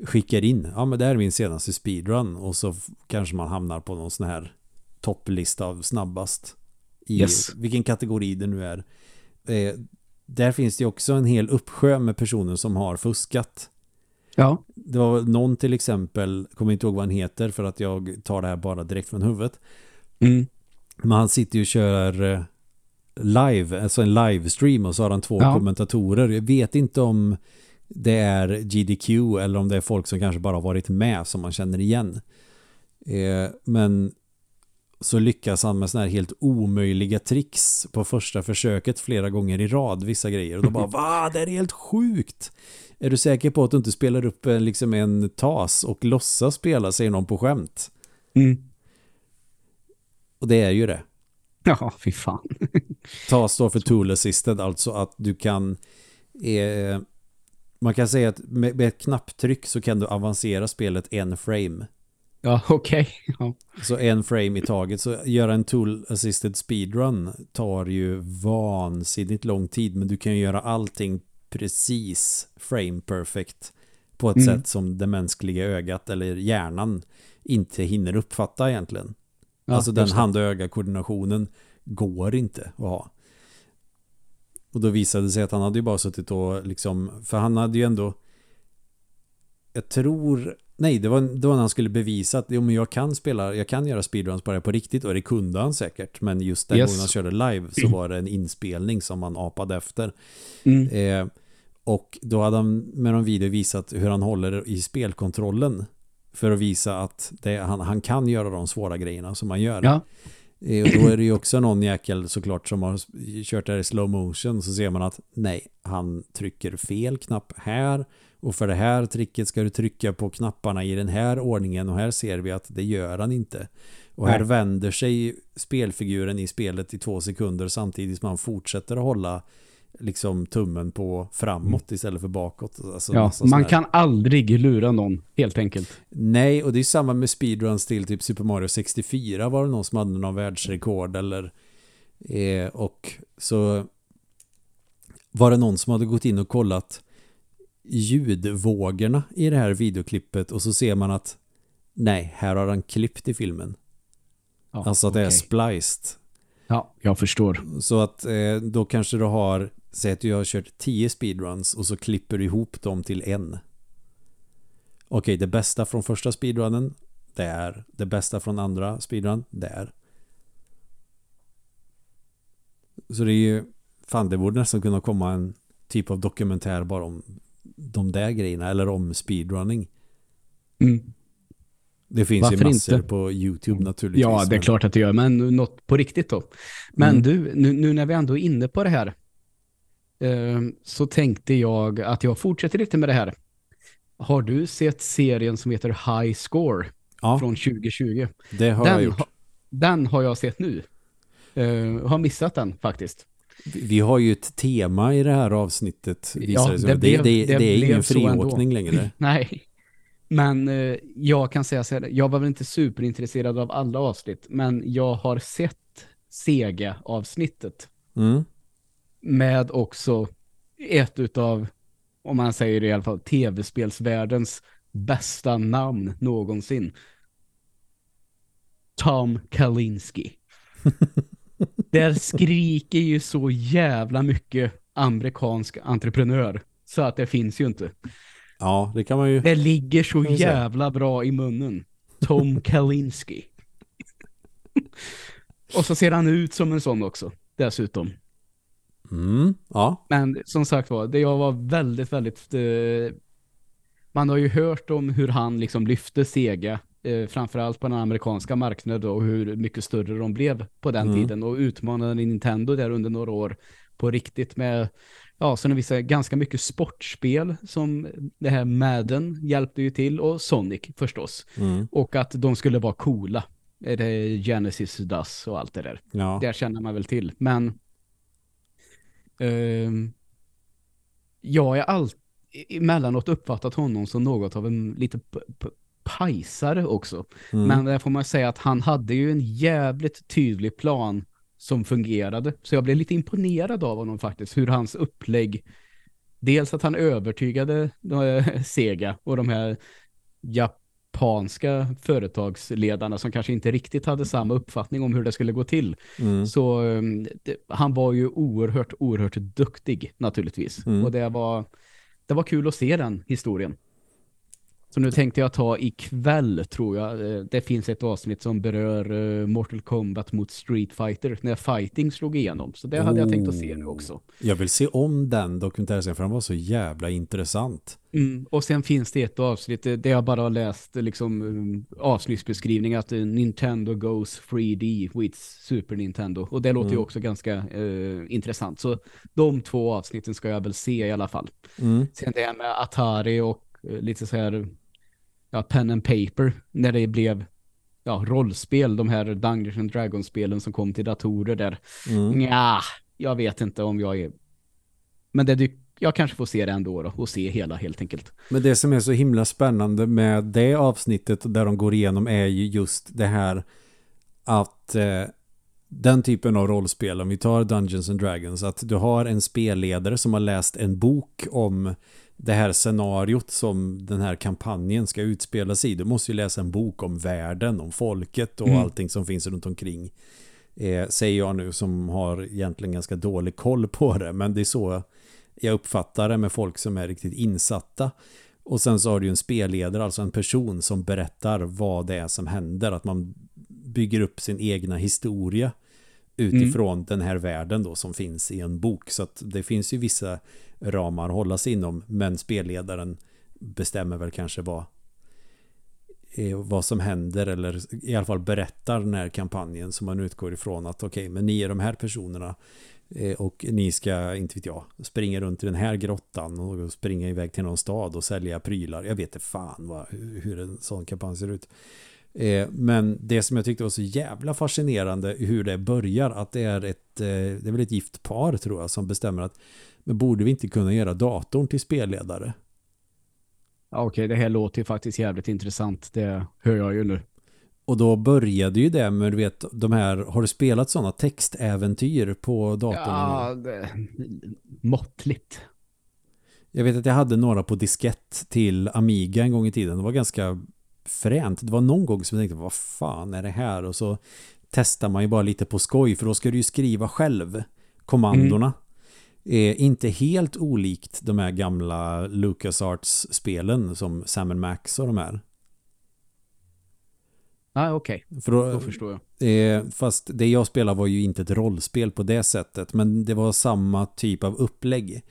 skickar in, ja men det här är min senaste speedrun och så kanske man hamnar på någon sån här topplista av snabbast i Yes. vilken kategori det nu är. Eh, där finns det också en hel uppsjö med personer som har fuskat. Ja. Det var någon till exempel, kommer inte ihåg vad han heter för att jag tar det här bara direkt från huvudet. Mm. Men han sitter ju och kör eh, live, alltså en livestream och så har han två Ja. kommentatorer. Jag vet inte om det är GDQ eller om det är folk som kanske bara varit med som man känner igen. Eh, men så lyckas han med sådana här helt omöjliga tricks på första försöket flera gånger i rad, vissa grejer. Och då bara, va, det är helt sjukt! Är du säker på att du inte spelar upp eh, liksom en tas och låtsas spela, säger någon på skämt? Mm. Och det är ju det. Ja, fy fan. TAS står för Tool Assisted, alltså att du kan eh, man kan säga att med, med ett knapptryck så kan du avancera spelet en frame. Ja, okej. Ja. Så en frame i taget. Så göra en Tool Assisted Speedrun tar ju vansinnigt lång tid men du kan ju göra allting precis frame perfect på ett Mm. sätt som det mänskliga ögat eller hjärnan inte hinner uppfatta egentligen. Ja, alltså den hand- och öga-koordinationen går inte att ha. Och då visade det sig att han hade ju bara suttit och liksom, för han hade ju ändå, jag tror, nej det var, det var när han skulle bevisa att jo, men jag kan spela, jag kan göra speedruns bara på riktigt och det kunde han säkert. Men just den Yes. gången han körde live så var det en inspelning som han apade efter. Mm. Eh, och då hade han med någon video visat hur han håller i spelkontrollen. För att visa att det, han, han kan göra de svåra grejerna som han gör. Ja. Eh, Och då är det ju också någon jäkel såklart som har kört det här i slow motion. Så ser man att nej, han trycker fel knapp här. Och för det här tricket ska du trycka på knapparna i den här ordningen. Och här ser vi att det gör han inte. Och här Nej. vänder sig spelfiguren i spelet i två sekunder samtidigt som han fortsätter att hålla liksom tummen på framåt istället för bakåt. Alltså Ja, man kan aldrig lura någon, helt enkelt. Nej, och det är samma med speedruns till typ Super Mario 64 var det någon som hade någon världsrekord eller eh, och så var det någon som hade gått in och kollat ljudvågorna i det här videoklippet och så ser man att nej, här har han klippt i filmen. Ja, alltså att det är spliced. Ja, jag förstår. Så att eh, då kanske du har, säg att du har kört 10 speedruns och så klipper du ihop dem till en. Okej, det bästa från första speedrunnen, där. Det bästa från andra speedrun, där. Så det är ju, fan det borde nästan kunna komma en typ av dokumentär bara om de där grejerna, eller om speedrunning. Mm. Det finns Varför ju massor inte? på YouTube naturligtvis. Ja, det är men- klart att det gör, men något på riktigt då. Men Mm. du, nu, nu när vi ändå är inne på det här eh, så tänkte jag att jag fortsätter lite med det här. Har du sett serien som heter High Score Ja, från 2020? det har jag Den, gjort. ha, den har jag sett nu. Eh, har missat den faktiskt. Vi- har ju ett tema i det här avsnittet. Ja, det, det blev- det, det, det är ingen friåkning längre. Nej. Men eh, jag kan säga så här, jag var väl inte superintresserad av alla avsnitt, men jag har sett Sega-avsnittet Mm. med också ett utav, om man säger det i alla fall, tv-spelsvärldens bästa namn någonsin. Tom Kalinski. Där skriker ju så jävla mycket amerikansk entreprenör så att det finns ju inte. Ja, det kan man ju. Det ligger så jävla bra i munnen. Tom Kalinski. Och så ser han ut som en sån också, dessutom. Mm. Ja, Men som sagt var, det jag var väldigt, väldigt... Eh, man har ju hört om hur han liksom lyfte Sega, eh, framförallt på den amerikanska marknaden och hur mycket större de blev på den Mm. tiden och utmanade Nintendo där under några år på riktigt med ja, sen har vi så här ganska mycket sportspel som det här Madden hjälpte ju till och Sonic förstås. Mm. Och att de skulle vara coola. Är det Genesis DAS och allt det där. Ja. Det känner man väl till. Men ehm, jag har alltid emellanåt uppfattat honom som något av en lite pajsare också. Mm. Men där får man säga att han hade ju en jävligt tydlig plan som fungerade. Så jag blev lite imponerad av honom faktiskt. Hur hans upplägg, dels att han övertygade eh, Sega och de här japanska företagsledarna som kanske inte riktigt hade samma uppfattning om hur det skulle gå till. Mm. Så um, det, han var ju oerhört, oerhört duktig naturligtvis. Mm. Och det var, det var kul att se den historien. Så nu tänkte jag ta ikväll tror jag. Eh, Det finns ett avsnitt som berör eh, Mortal Kombat mot Street Fighter när fighting slog igenom. Så det hade jag tänkt att se nu också. Jag vill se om den dokumentärserien för den var så jävla intressant. Mm. Och sen finns det ett avsnitt eh, där jag bara har läst liksom um, avsnittsbeskrivning att Nintendo goes 3D with Super Nintendo. Och det låter ju Mm. också ganska eh, intressant. Så de två avsnitten ska jag väl se i alla fall. Mm. Sen det här med Atari och lite så här ja, pen and paper när det blev ja, rollspel, de här Dungeons and Dragons-spelen som kom till datorer där. Mm. Ja, jag vet inte om jag är... Men det jag kanske får se det ändå då, och se hela helt enkelt. Men det som är så himla spännande med det avsnittet där de går igenom är ju just det här att eh, den typen av rollspel, om vi tar Dungeons and Dragons, att du har en spelledare som har läst en bok om det här scenariot som den här kampanjen ska utspelas i. Du måste ju läsa en bok om världen, om folket och Mm. allting som finns runt omkring. Eh, säger jag nu som har egentligen ganska dålig koll på det, men det är så jag uppfattar det med folk som är riktigt insatta. Och sen så har du ju en spelledare, alltså en person som berättar vad det är som händer. Att man bygger upp sin egna historia utifrån den här världen då som finns i en bok. Så att det finns ju vissa ramar att hålla sig inom, men spelledaren bestämmer väl kanske vad eh, vad som händer eller i alla fall berättar den här kampanjen som man utgår ifrån att okej, men ni är de här personerna eh, och ni ska, inte vet jag, springa runt i den här grottan och springa iväg till någon stad och sälja prylar. Jag vet inte fan vad, hur en sån kampanj ser ut. Eh, Men det som jag tyckte var så jävla fascinerande hur det börjar att det är ett, eh, det är väl ett gift par tror jag som bestämmer att men borde vi inte kunna göra datorn till spelledare? Ja, Okej, det här låter ju faktiskt jävligt intressant. Det hör jag ju nu. Och då började ju det med, du vet, de här, har du spelat sådana textäventyr på datorn? Ja, det... måttligt. Jag vet att jag hade några på diskett till Amiga en gång i tiden. Det var ganska fränt. Det var någon gång som jag tänkte, vad fan är det här? Och så testar man ju bara lite på skoj, för då ska du ju skriva själv kommandorna. Eh, inte helt olikt de här gamla LucasArts-spelen som Sam Max och de här. Ja, okej. För då, Då förstår jag. Eh, fast det jag spelade var ju inte ett rollspel på det sättet. Men det var samma typ av upplägg.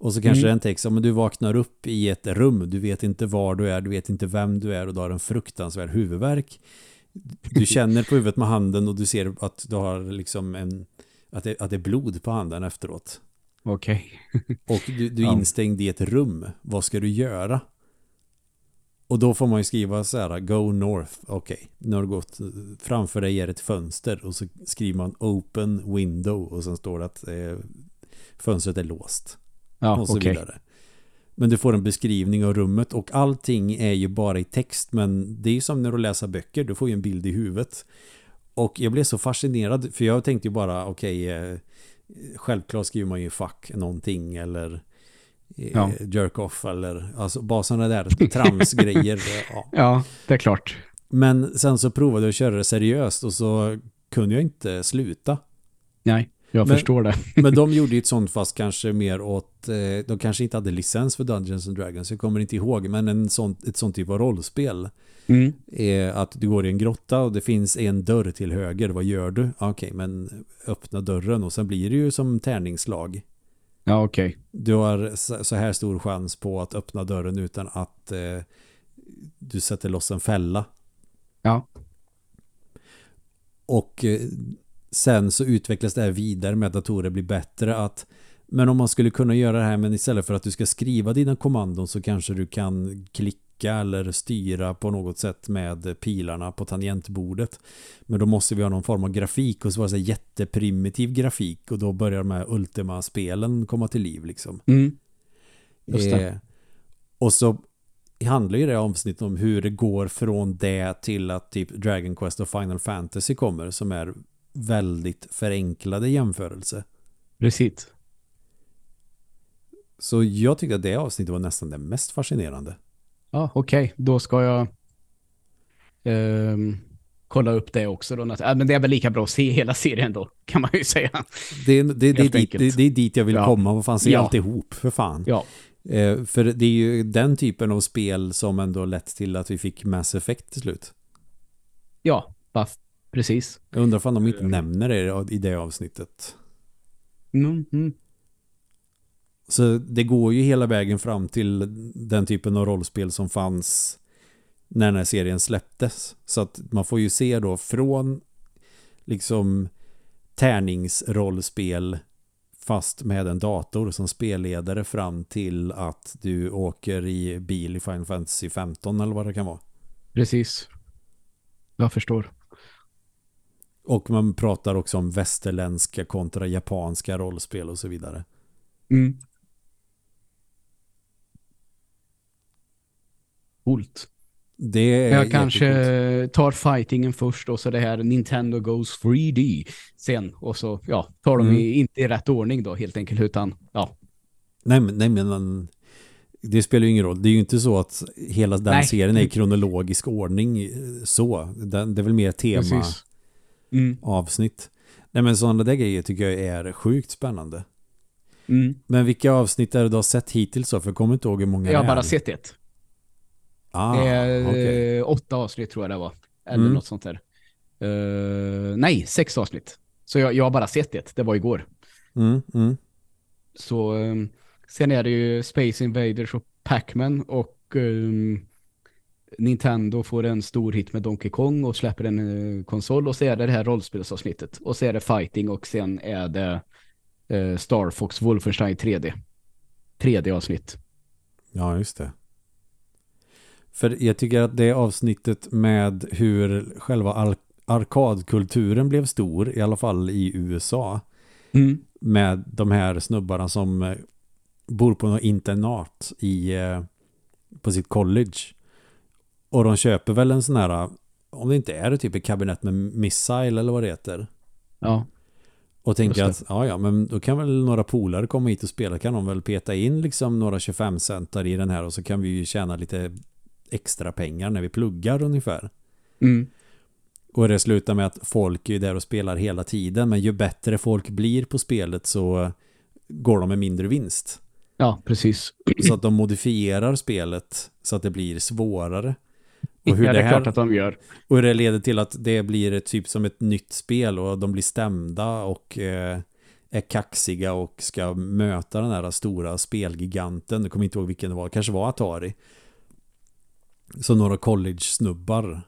Och så kanske Mm. en text, om du vaknar upp i ett rum, du vet inte var du är, du vet inte vem du är och du har en fruktansvärd huvudvärk. Du känner på huvudet med handen och du ser att du har liksom en, att det, att det är blod på handen efteråt. Okej. Och du, du är Ja. instängd i ett rum. Vad ska du göra? Och då får man ju skriva så här, go north. Okej, nu har du gått framför dig är ett fönster och så skriver man open window och sen står det att eh, fönstret är låst Ja, och så okej. vidare. Men du får en beskrivning av rummet och allting är ju bara i text men det är ju som när du läser böcker, du får ju en bild i huvudet. Och jag blev så fascinerad för jag tänkte ju bara okej, eh, självklart skriver man ju fuck någonting eller eh, Ja. jerk off eller alltså bara sådana där tramsgrejer. ja. Ja, det är klart. Men sen så provade jag att köra det seriöst och så kunde jag inte sluta. Nej, jag Men- förstår det. Men de gjorde ju ett sånt fast kanske mer åt, eh, de kanske inte hade licens för Dungeons and Dragons, jag kommer inte ihåg, men en sån, ett sånt typ av rollspel. Mm. är att du går i en grotta och det finns en dörr till höger. Vad gör du? Okej, men öppna dörren och sen blir det ju som tärningslag. Ja, okej. Du har så så här stor chans på att öppna dörren utan att eh, du sätter loss en fälla. Ja. Och eh, sen så utvecklas det här vidare med att datorer blir bättre att Men om man skulle kunna göra det här men istället för att du ska skriva dina kommandon så kanske du kan klicka eller styra på något sätt med pilarna på tangentbordet. Men då måste vi ha någon form av grafik och så var det så jätteprimitiv grafik och då börjar de här Ultima-spelen komma till liv liksom. Mm. Just det. Eh, och så handlar ju det avsnittet om hur det går från det till att typ Dragon Quest och Final Fantasy kommer som är väldigt förenklade jämförelse. Precis. Så jag tyckte att det avsnittet var nästan det mest fascinerande. Ja, okej. Då ska jag ehm, kolla upp det också. Då. Ja, men det är väl lika bra att se hela serien då, kan man ju säga. Det, det, det, är, dit, det, det är dit jag vill Ja. komma. Vad fan, se Ja. alltihop, för fan. Ja, Eh, för det är ju den typen av spel som ändå lett till att vi fick Mass Effect till slut. ja, va, precis. Jag undrar om de inte nämner det i det avsnittet. Mm, mm. Så det går ju hela vägen fram till den typen av rollspel som fanns när den här serien släpptes. Så att man får ju se då från liksom tärningsrollspel fast med en dator som spelledare fram till att du åker i bil i Final Fantasy 15 eller vad det kan vara. Precis. Jag förstår. Och man pratar också om västerländska kontra japanska rollspel och så vidare. Mm. Coolt. Det är Jag kanske jättekul. tar fightingen först och så det här Nintendo Goes 3D sen och så ja, tar de Mm. i, inte i rätt ordning då helt enkelt utan ja. Nej, men- nej men det spelar ju ingen roll. Det är ju inte så att hela den Nej. serien är i kronologisk ordning eh, så. Den, det är väl mer tema Precis. Mm. avsnitt. Nej men sådana där grejer tycker jag är sjukt spännande. Mm. Men vilka avsnitt är det du har sett hittills så? För jag kommer inte ihåg hur många Jag har bara sett ett. Ah, det är okej. eh, åtta avsnitt tror jag det var. Eller Mm. något sånt där. Eh, nej, sex avsnitt. Så jag, jag har bara sett ett. Det var igår. Mm, mm. Så um, sen är det ju Space Invaders och Pac-Man och um, Nintendo får en stor hit med Donkey Kong och släpper en uh, konsol och så är det det här rollspelsavsnittet och så är det fighting och sen är det uh, Star Fox Wolfenstein 3D. 3D-avsnitt. Ja, just det. För jag tycker att det avsnittet med hur själva ar- arkadkulturen blev stor, i alla fall i USA, Mm. med de här snubbarna som eh, bor på något internat i, eh, på sitt college. Och de köper väl en sån här, om det inte är det typ ett kabinett med missile eller vad det heter. Ja. Och tänker att, ja ja, men då kan väl några polare komma hit och spela, kan de väl peta in liksom några 25 centar i den här och så kan vi ju tjäna lite extra pengar när vi pluggar ungefär. Mm. Och det slutar med att folk är där och spelar hela tiden, men ju bättre folk blir på spelet så går de med mindre vinst. Ja, precis. Så att de modifierar spelet så att det blir svårare. Och hur, ja, det det är klart här, att de gör. och hur det leder till att det blir ett typ som ett nytt spel och de blir stämda och eh, är kaxiga och ska möta den här stora spelgiganten. Jag kommer inte ihåg vilken det var, kanske var Atari. Så några college-snubbar.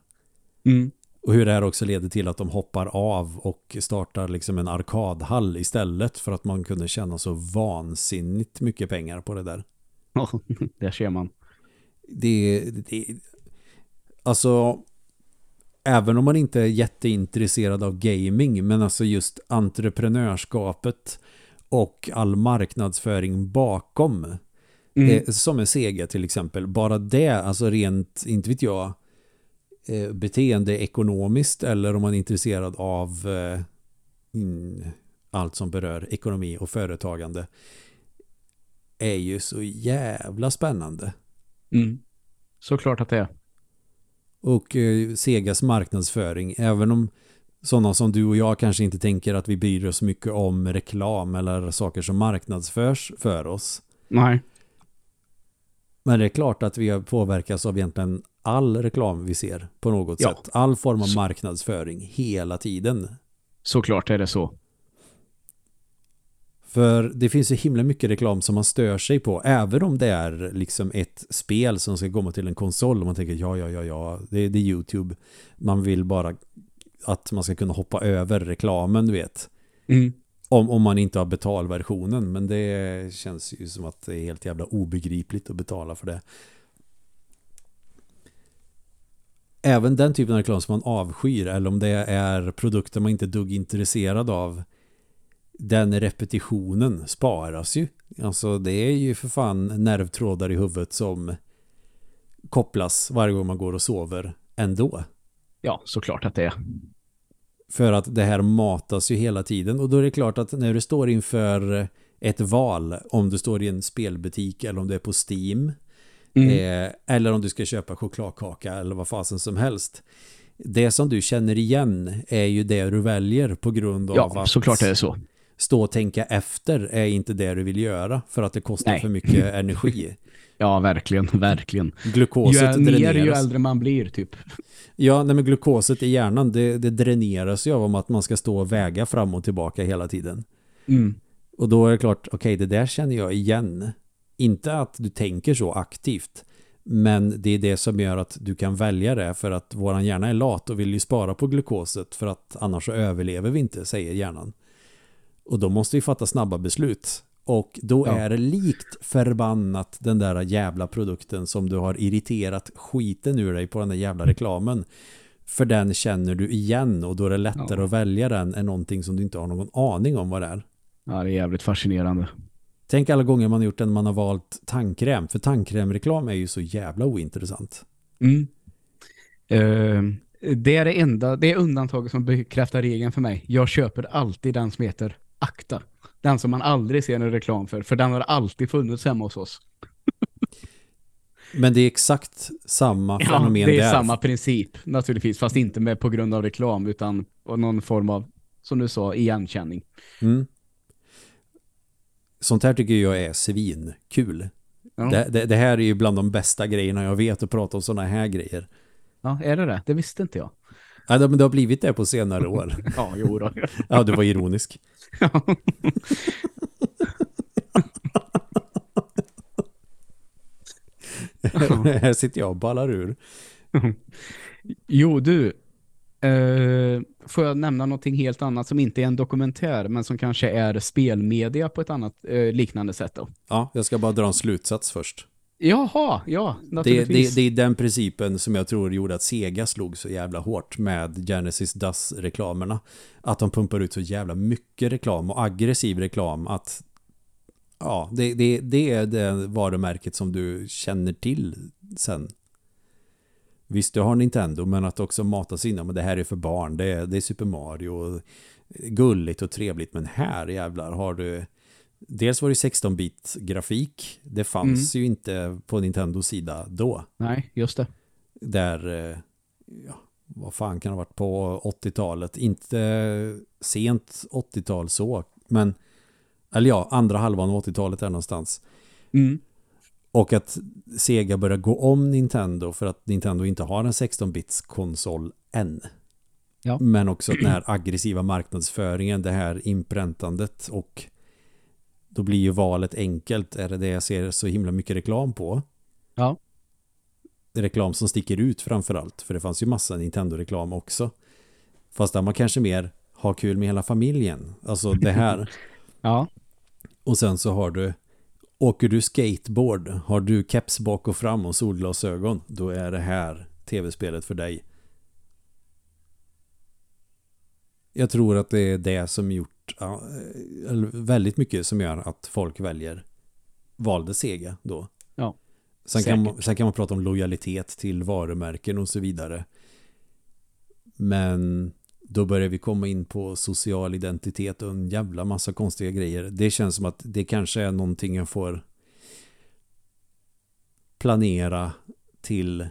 Mm. Och hur det här också leder till att de hoppar av och startar liksom en arkadhall istället för att man kunde tjäna så vansinnigt mycket pengar på det där. Ja, där ser man. det, det alltså även om man inte är jätteintresserad av gaming men alltså just entreprenörskapet och all marknadsföring bakom Mm. eh, som en Sega till exempel bara det, alltså rent, inte vet jag eh, beteendeekonomiskt eller om man är intresserad av eh, allt som berör ekonomi och företagande är ju så jävla spännande Mm. Såklart att det är. Och eh, Segas marknadsföring även om sådana som du och jag kanske inte tänker att vi bryr oss mycket om reklam eller saker som marknadsförs för oss Nej. men det är klart att vi påverkas av egentligen all reklam vi ser på något Ja. sätt all form av marknadsföring hela tiden Såklart är det så. För det finns ju himla mycket reklam som man stör sig på Även om det är liksom ett spel som ska komma till en konsol Och man tänker ja, ja, ja, ja Det är, det är YouTube Man vill bara att man ska kunna hoppa över reklamen, du vet Mm. Om, om man inte har betalversionen. Men det känns ju som att det är helt jävla obegripligt att betala för det. Även den typen av reklam som man avskyr eller om det är produkter man inte är dugg intresserad av den repetitionen sparas ju. Alltså det är ju för fan nervtrådar i huvudet som kopplas varje gång man går och sover ändå. Ja, såklart att det är. För att det här matas ju hela tiden och då är det klart att när du står inför ett val om du står i en spelbutik eller om du är på Steam mm. eh, eller om du ska köpa chokladkaka eller vad fasen som helst. Det som du känner igen är ju det du väljer på grund av ja, att såklart är det så. Stå och tänka efter är inte det du vill göra för att det kostar Nej. för mycket energi. Ja, verkligen, verkligen. Glukoset ju mer ju äldre man blir, typ. Ja, nej, men glukoset i hjärnan, det, det dräneras ju av att man ska stå och väga fram och tillbaka hela tiden. Mm. Och då är det klart, okej, okay, det där känner jag igen. Inte att du tänker så aktivt, men det är det som gör att du kan välja det för att våran hjärna är lat och vill ju spara på glukoset för att annars så överlever vi inte, säger hjärnan. Och då måste vi fatta snabba beslut. Och då ja. är det likt förbannat den där jävla produkten som du har irriterat skiten ur dig på den där jävla reklamen. För den känner du igen och då är det lättare ja. att välja den än någonting som du inte har någon aning om vad det är. Ja, det är jävligt fascinerande. Tänk alla gånger man har gjort den man har valt tandkräm. För tandkrämreklam är ju så jävla ointressant. Mm. Uh, det är det enda, det är undantaget som bekräftar regeln för mig. Jag köper alltid den som heter Akta. Den som man aldrig ser en reklam för. För den har alltid funnits hemma hos oss. Men det är exakt samma ja, fenomen det är där. samma princip naturligtvis. Fast inte med på grund av reklam utan någon form av, som du sa, igenkänning. Mm. Sånt här tycker jag är svinkul. Ja. Det, det, det, här är ju bland de bästa grejerna jag vet att prata om sådana här grejer. Ja, är det det? Det visste inte jag. Ja, men det har blivit det på senare år. ja, jo då. ja, du var ironisk. Här sitter jag och ballar ur. jo, du. Uh, får jag nämna någonting helt annat som inte är en dokumentär men som kanske är spelmedia på ett annat uh, liknande sätt då? Ja, jag ska bara dra en slutsats först. Jaha, ja, naturligtvis. Det, det, det är den principen som jag tror gjorde att Sega slog så jävla hårt med Genesis DAS-reklamerna. Att de pumpar ut så jävla mycket reklam och aggressiv reklam att ja, det, det, det är det varumärket som du känner till sen. Visst, du har Nintendo, men att också matas in, men det här är för barn, det är, det är Super Mario, gulligt och trevligt, men här jävlar har du dels var det 16-bit grafik. Det fanns mm. ju inte på Nintendos sida då. Nej, just det. Där, eh, ja, vad fan kan det ha varit på 80-talet? Inte sent 80-tal så, men eller ja, andra halvan av 80-talet där någonstans. Mm. Och att Sega börjar gå om Nintendo för att Nintendo inte har en 16-bits konsol än. Ja. Men också den här aggressiva marknadsföringen, det här inpräntandet och då blir ju valet enkelt. Är det det jag ser så himla mycket reklam på? Ja. Reklam som sticker ut framförallt. För det fanns ju massa Nintendo-reklam också. Fast där man kanske mer har kul med hela familjen. Alltså det här. ja. Och sen så har du Åker du skateboard, har du keps bak och fram och solglasögon, då är det här tv-spelet för dig. Jag tror att det är det som gjort ja, väldigt mycket som gör att folk väljer valde Sega då. Ja, sen kan, man, sen kan man prata om lojalitet till varumärken och så vidare. Men då börjar vi komma in på social identitet och en jävla massa konstiga grejer. Det känns som att det kanske är någonting jag får planera till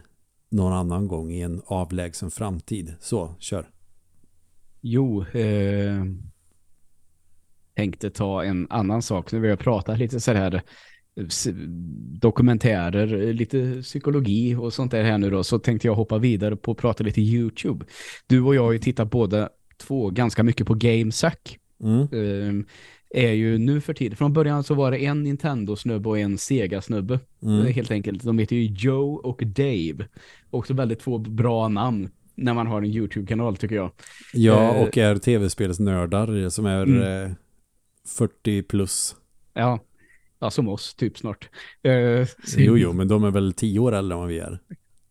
någon annan gång i en avlägsen framtid. Så, kör. Jo, eh, tänkte ta en annan sak. Nu vill jag prata lite så här dokumentärer, lite psykologi och sånt där här nu då. Så tänkte jag hoppa vidare på att prata lite YouTube. Du och jag har ju tittat båda två ganska mycket på GameSack. Mm. Um, är ju nu för tiden. Från början så var det en Nintendo-snubbe och en Sega-snubbe. Mm. Helt enkelt. De heter ju Joe och Dave. Också väldigt två bra namn när man har en YouTube-kanal tycker jag. Ja, uh, och är tv-spelsnördar som är mm. Eh, 40 plus. Ja, ja som oss typ snart. Uh, jo, jo, men de är väl 10 år äldre än vad vi är.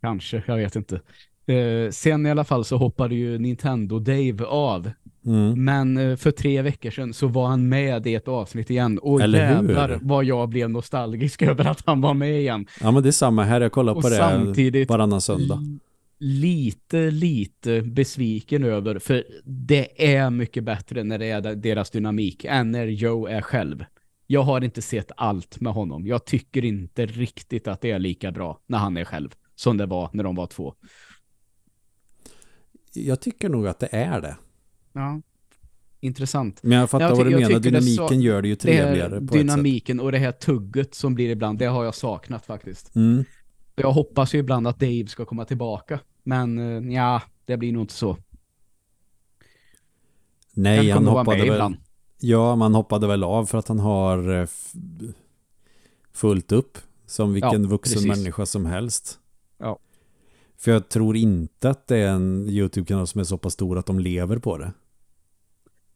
Kanske, jag vet inte. Uh, sen i alla fall så hoppade ju Nintendo Dave av. Mm. Men uh, för tre veckor sedan så var han med i ett avsnitt igen. Och Eller jävlar hur? vad jag blev nostalgisk över att han var med igen. Ja, men det är samma här. Jag kollar Och på det samtidigt- varannan söndag. Lite, lite besviken över, för det är mycket bättre när det är deras dynamik än när Joe är själv. Jag har inte sett allt med honom. Jag tycker inte riktigt att det är lika bra när han är själv som det var när de var två. Jag tycker nog att det är det. Ja, intressant. Men jag fattar Jag vad du menar. tycker det Dynamiken så- gör det ju Det trevligare sätt. dynamiken och det här tugget som blir ibland, det har jag saknat faktiskt. Mm. Jag hoppas ju ibland att Dave ska komma tillbaka. Men eh, ja, det blir nog inte så. Nej, Han hoppade väl... ibland. Ja, man hoppade väl av för att han har eh, fullt upp som vilken Ja, vuxen precis. människa som helst. Ja. För jag tror inte att det är en YouTube-kanal som är så pass stor att de lever på det.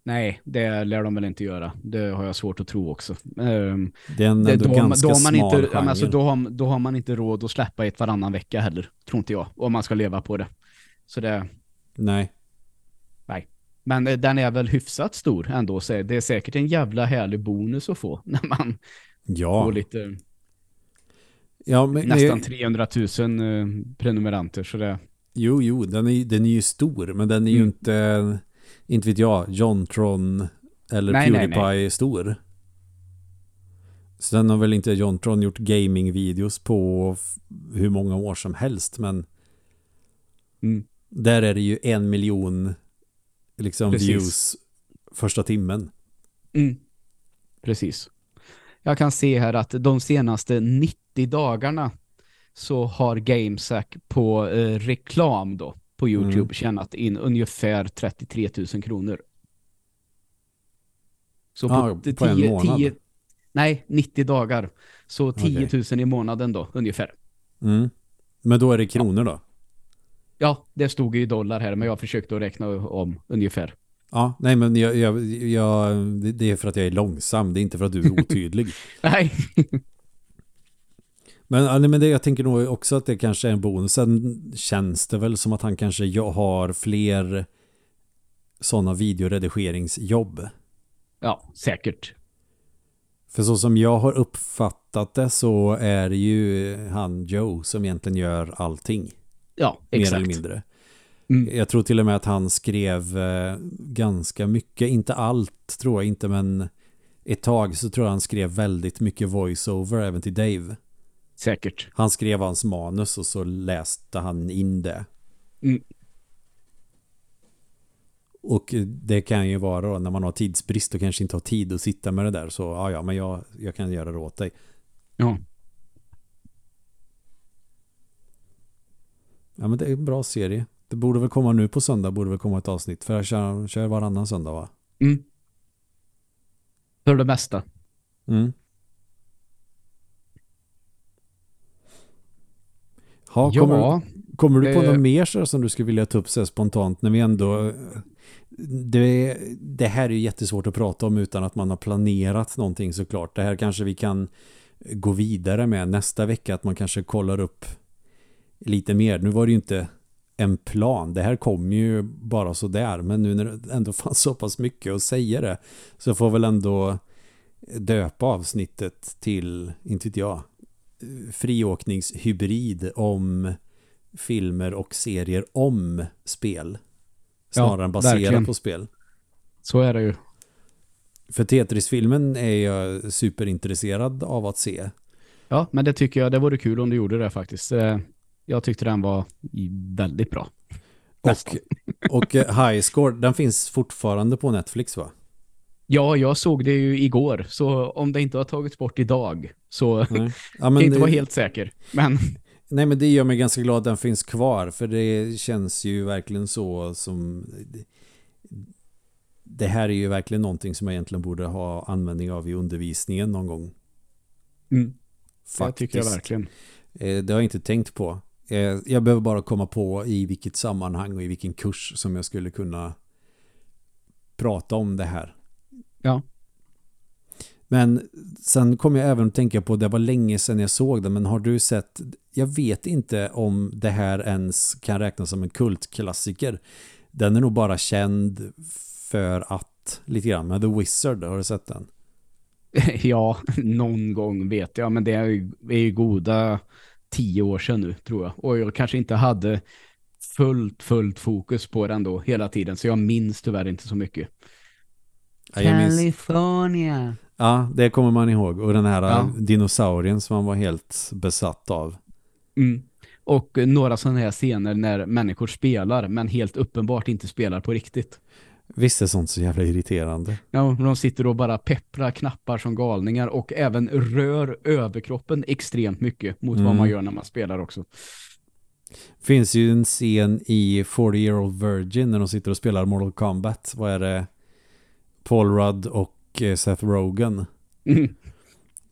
Nej, det lär de väl inte göra. Det har jag svårt att tro också. Ehm, Det är det, ändå då, har man- ganska då, har man smal inte, alltså, då, har, då har man inte råd att släppa ett varannan vecka heller, tror inte jag. Om man ska leva på det. Så det, Nej, men eh, den är väl hyfsat stor ändå. Så det är säkert en jävla härlig bonus att få när man ja. får lite, ja men, nästan eh, 300 000 eh, prenumeranter. Så det, Jo, jo, den är, den är ju stor, men den är ju Mm. inte, inte vet jag, Jontron eller Nej, nej, Pewdiepie stor. Sen har väl inte Jontron gjort gaming-videos på hur många år som helst, men mm, där är det ju en miljon liksom Precis. views första timmen. mm, precis. Jag kan se här att de senaste 90 dagarna så har GameSack på eh, reklam då på YouTube Mm. tjänat in ungefär 33 000 kronor. Så på, på en 10 månad. 10 nej, 90 dagar. Så 10 Okej. 000 i månaden då, ungefär. Mm. Men då är det kronor då? Ja, det stod ju i dollar här, men jag försökte att räkna om ungefär. Ja, nej men jag, jag, jag, det- det är för att jag är långsam, det är inte för att du är otydlig. Nej, Men, nej, men det, jag tänker nog också att det kanske är en bonus. Sen känns det väl som att han kanske har fler sådana videoredigeringsjobb. ja, säkert. För så som jag har uppfattat det så är det ju han Joe som egentligen gör allting. Ja, Mer exakt. eller mindre. Mm. Jag tror till och med att han skrev eh, ganska mycket, inte allt tror jag inte men ett tag så tror jag han skrev väldigt mycket voiceover även till Dave. Säkert. Han skrev hans manus och så läste han in det. Mm. Och det kan ju vara då när man har tidsbrist och kanske inte har tid att sitta med det där så ja, ja, men jag, jag kan göra det åt dig. Ja. Ja, men det är en bra serie. Det borde väl komma nu på söndag, borde väl komma ett avsnitt. För jag kör, kör varannan söndag va? Mm. För det mesta. Mm. Ha, kommer, Ja, kommer du på eh, något mer så som du skulle vilja ta upp så spontant när vi ändå det, det här är ju jättesvårt att prata om utan att man har planerat någonting såklart. Det här kanske vi kan gå vidare med nästa vecka att man kanske kollar upp lite mer. Nu var det ju inte en plan. Det här kom ju bara så där men nu när det ändå fanns så pass mycket att säga det så får väl ändå döpa avsnittet till, inte vet jag, friåkningshybrid om filmer och serier om spel. Snarare Ja, än baserat verkligen. på spel. så är det ju. För Tetris-filmen är jag superintresserad av att se. Ja, men det tycker jag, det vore kul om du gjorde det faktiskt. Eh, Jag tyckte den var väldigt bra. Och, och eh, High Score, den finns fortfarande på Netflix va? Ja, jag såg det ju igår, så om det inte har tagits bort idag så Nej. Ja, kan jag inte vara det- helt säker. Men Nej men det gör mig ganska glad att den finns kvar för det känns ju verkligen så som det här är ju verkligen någonting som jag egentligen borde ha användning av i undervisningen någon gång. mm, det Faktiskt. tycker jag verkligen. Eh, Det har jag inte tänkt på. Eh, Jag behöver bara komma på i vilket sammanhang och i vilken kurs som jag skulle kunna prata om det här. Ja. Men sen kom jag även att tänka på, det var länge sedan jag såg den, men har du sett, jag vet inte om det här ens kan räknas som en kultklassiker. Den är nog bara känd för att, lite grann, med The Wizard, har du sett den? ja, någon gång vet jag, men det är ju goda tio år sedan nu, tror jag. Och jag kanske inte hade fullt, fullt fokus på den då hela tiden, så jag minns tyvärr inte så mycket. Ja, jag minns- California. Ja, det kommer man ihåg. Och den här Ja. dinosaurien som man var helt besatt av. Mm. Och eh, några sådana här scener när människor spelar, men helt uppenbart inte spelar på riktigt. Visst är sånt så jävla irriterande. Ja, de sitter och bara pepprar knappar som galningar och även rör överkroppen extremt mycket mot vad Mm. man gör när man spelar också. Finns ju en scen i 40 Year Old Virgin när de sitter och spelar Mortal Kombat. Vad är det? Paul Rudd och eh, Seth Rogen. Mm.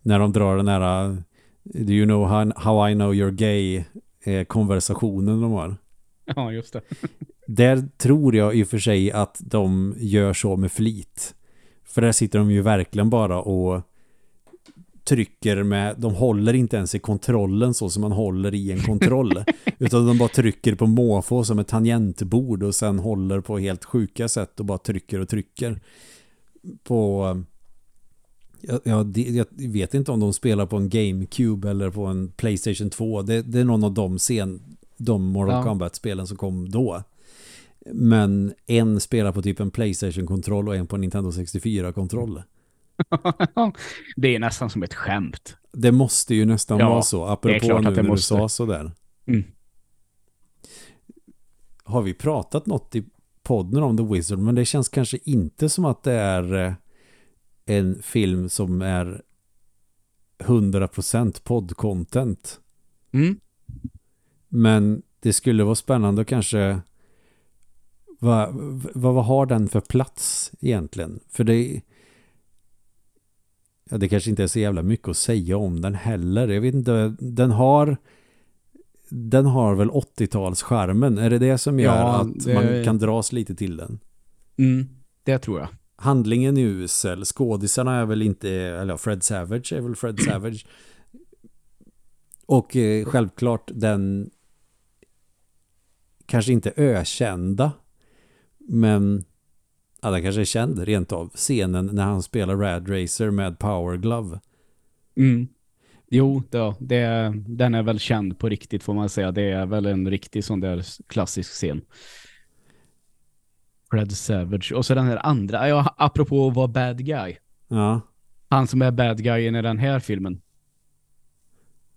När de drar den här uh, Do you know how, how I know you're gay eh, konversationen de har. Ja, just det. Där tror jag i och för sig att de gör så med flit. För där sitter de ju verkligen bara och trycker med, de håller inte ens i kontrollen så som man håller i en kontroll. utan de bara trycker på måfå som ett tangentbord och sen håller på helt sjuka sätt och bara trycker och trycker. På... Jag, jag, jag vet inte om de spelar på en GameCube eller på en Playstation 2. Det, det är någon av de scen, de Mortal Ja. Kombat-spelen som kom då. Men en spelar på typ en Playstation-kontroll och en på en Nintendo 64-kontroll. det är nästan som ett skämt. Det måste ju nästan Ja, vara så. Apropå nu att det när måste. du sa sådär. Mm. Har vi pratat något i podden om The Wizard? Men det känns kanske inte som att det är eh, en film som är 100% podd-content. Mm. Men det skulle vara spännande att kanske vad, vad, vad har den för plats egentligen? För det ja, det kanske inte är så jävla mycket att säga om den heller. Jag vet inte, den har den har väl 80-talsskärmen. Är det det som gör Ja, att det- man kan dras lite till den? Mm. Det tror jag. Handlingen är usel. Skådisarna är väl inte, eller Fred Savage är väl Fred Savage. Och eh, självklart den kanske inte ökända men ja, den kanske är känd rent av. Scenen när han spelar Rad Racer med Power Glove. Mm. Jo, det, det, den är väl känd på riktigt får man säga. Det är väl en riktig sån där klassisk scen. Fred Savage. Och så den här andra, ja, apropå att vara bad guy. Ja, Han som är bad guyen i den här filmen.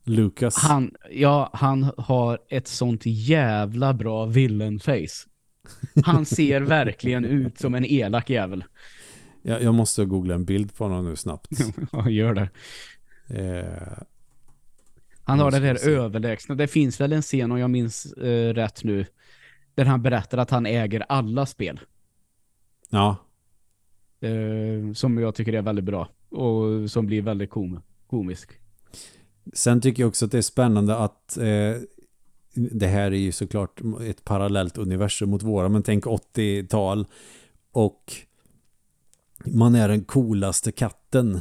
Lucas. Han, ja, han har ett sånt jävla bra villain face. Han ser verkligen ut som en elak jävel. Jag, jag måste googla en bild på honom nu snabbt. Ja, gör det. Eh, Han har det där överlägsna. Det finns väl en scen, om jag minns eh, rätt nu, där han berättar att han äger alla spel. ja, Eh, som jag tycker är väldigt bra. Och som blir väldigt kom komisk. Sen tycker jag också att det är spännande att eh, det här är ju såklart ett parallellt universum mot våra, men tänk 80-tal och man är den coolaste katten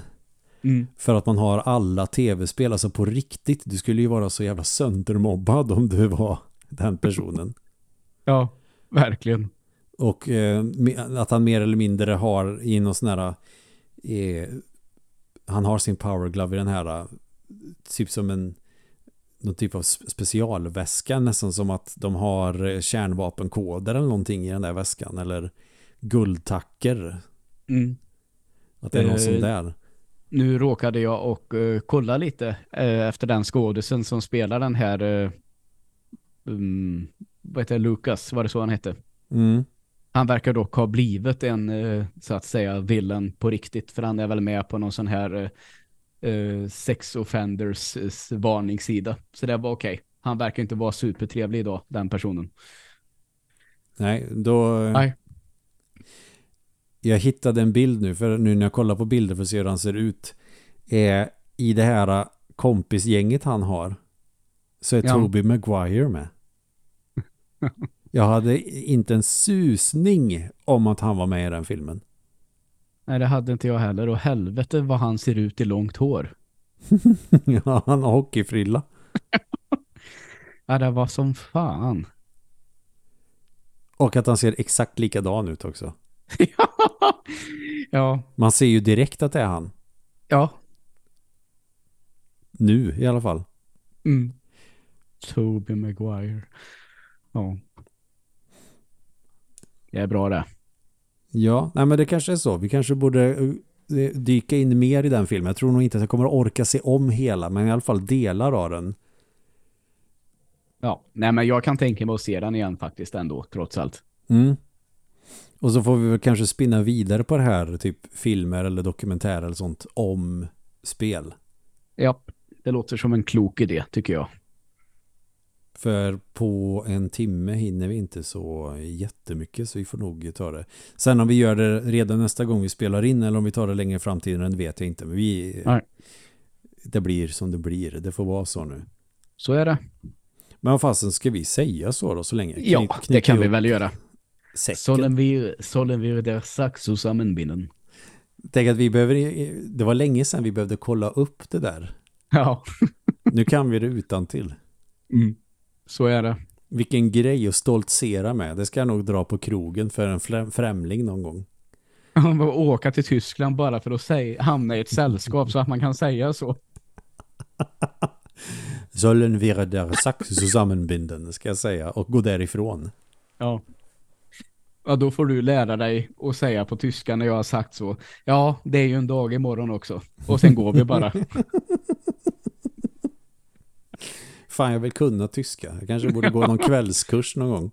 Mm. för att man har alla tv-spel, alltså på riktigt. Du skulle ju vara så jävla söndermobbad om du var den personen. Ja, verkligen. Och eh, att han mer eller mindre har i någon sån här eh, han har sin power glove i den här eh, typ som en någon typ av sp- specialväska nästan som att de har eh, kärnvapenkoder eller någonting i den där väskan eller guldtacker Mm. att det är någon Eh, sån där Nu råkade jag och eh, kolla lite eh, efter den skådisen som spelar den här uh, um, vad heter Lucas, var det så han hette? mm. Han verkar dock ha blivit en, så att säga, villain på riktigt. För han är väl med på någon sån här sex offenders varningssida. Så det var okej. Han verkar inte vara supertrevlig idag, den personen. nej då Nej. Jag hittade en bild nu för nu när jag kollar på bilder för att se hur han ser ut är i det här eh, kompisgänget han har så är Ja. Toby Maguire med. Jag hade inte en susning om att han var med i den filmen. Nej, det hade inte jag heller. Och helvete vad han ser ut i långt hår. ja, han har hockeyfrilla. Ja, det var som fan. Och att han ser exakt likadan ut också. ja. Man ser ju direkt att det är han. Ja. Nu i alla fall. Mm. Toby Maguire. Ja. Det är bra det. Ja, nej men det kanske är så. Vi kanske borde eh, dyka in mer i den filmen. Jag tror nog inte att jag kommer att orka se om hela, men i alla fall delar av den. Ja, nej men jag kan tänka mig att se den igen faktiskt ändå, trots allt. Mm. Och så får vi väl kanske spinna vidare på det här, typ filmer eller dokumentärer eller sånt om spel. Ja, det låter som en klok idé tycker jag. För på en timme hinner vi inte så jättemycket så vi får nog ta det. Sen om vi gör det redan nästa gång vi spelar in eller om vi tar det längre i framtiden vet jag inte. Men vi, Nej. det blir som det blir. Det får vara så nu. Så är det. Men vad fasen ska vi säga så då så länge? Ja, Kny- det knyta kan vi ihop väl göra. Säcken. Sollen wir, sollen wir der Sack zusammenbinden? Tänk att vi behöver, det var länge sedan vi behövde kolla upp det där. Ja. Nu kan vi det utan till. Mm. Så är det. Vilken grej att stoltsera med. Det ska jag nog dra på krogen för en främ- främling någon gång. Åka till Tyskland bara för att säga, hamna i ett sällskap så att man kan säga så. Sollen wir der Sack zusammenbinden ska jag säga och gå därifrån. Ja. Ja, då får du lära dig att säga på tyska när jag har sagt så. Ja, det är ju en dag imorgon också. Och sen går vi bara. Fan, jag vill kunna tyska. Jag kanske borde gå någon kvällskurs någon gång.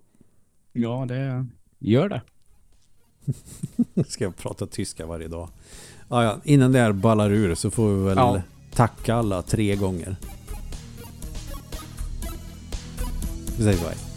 Ja, det gör det. Ska jag prata tyska varje dag. Ah, ja, innan det här ballar ur så får vi väl Ja. tacka alla tre gånger. Vi säger här.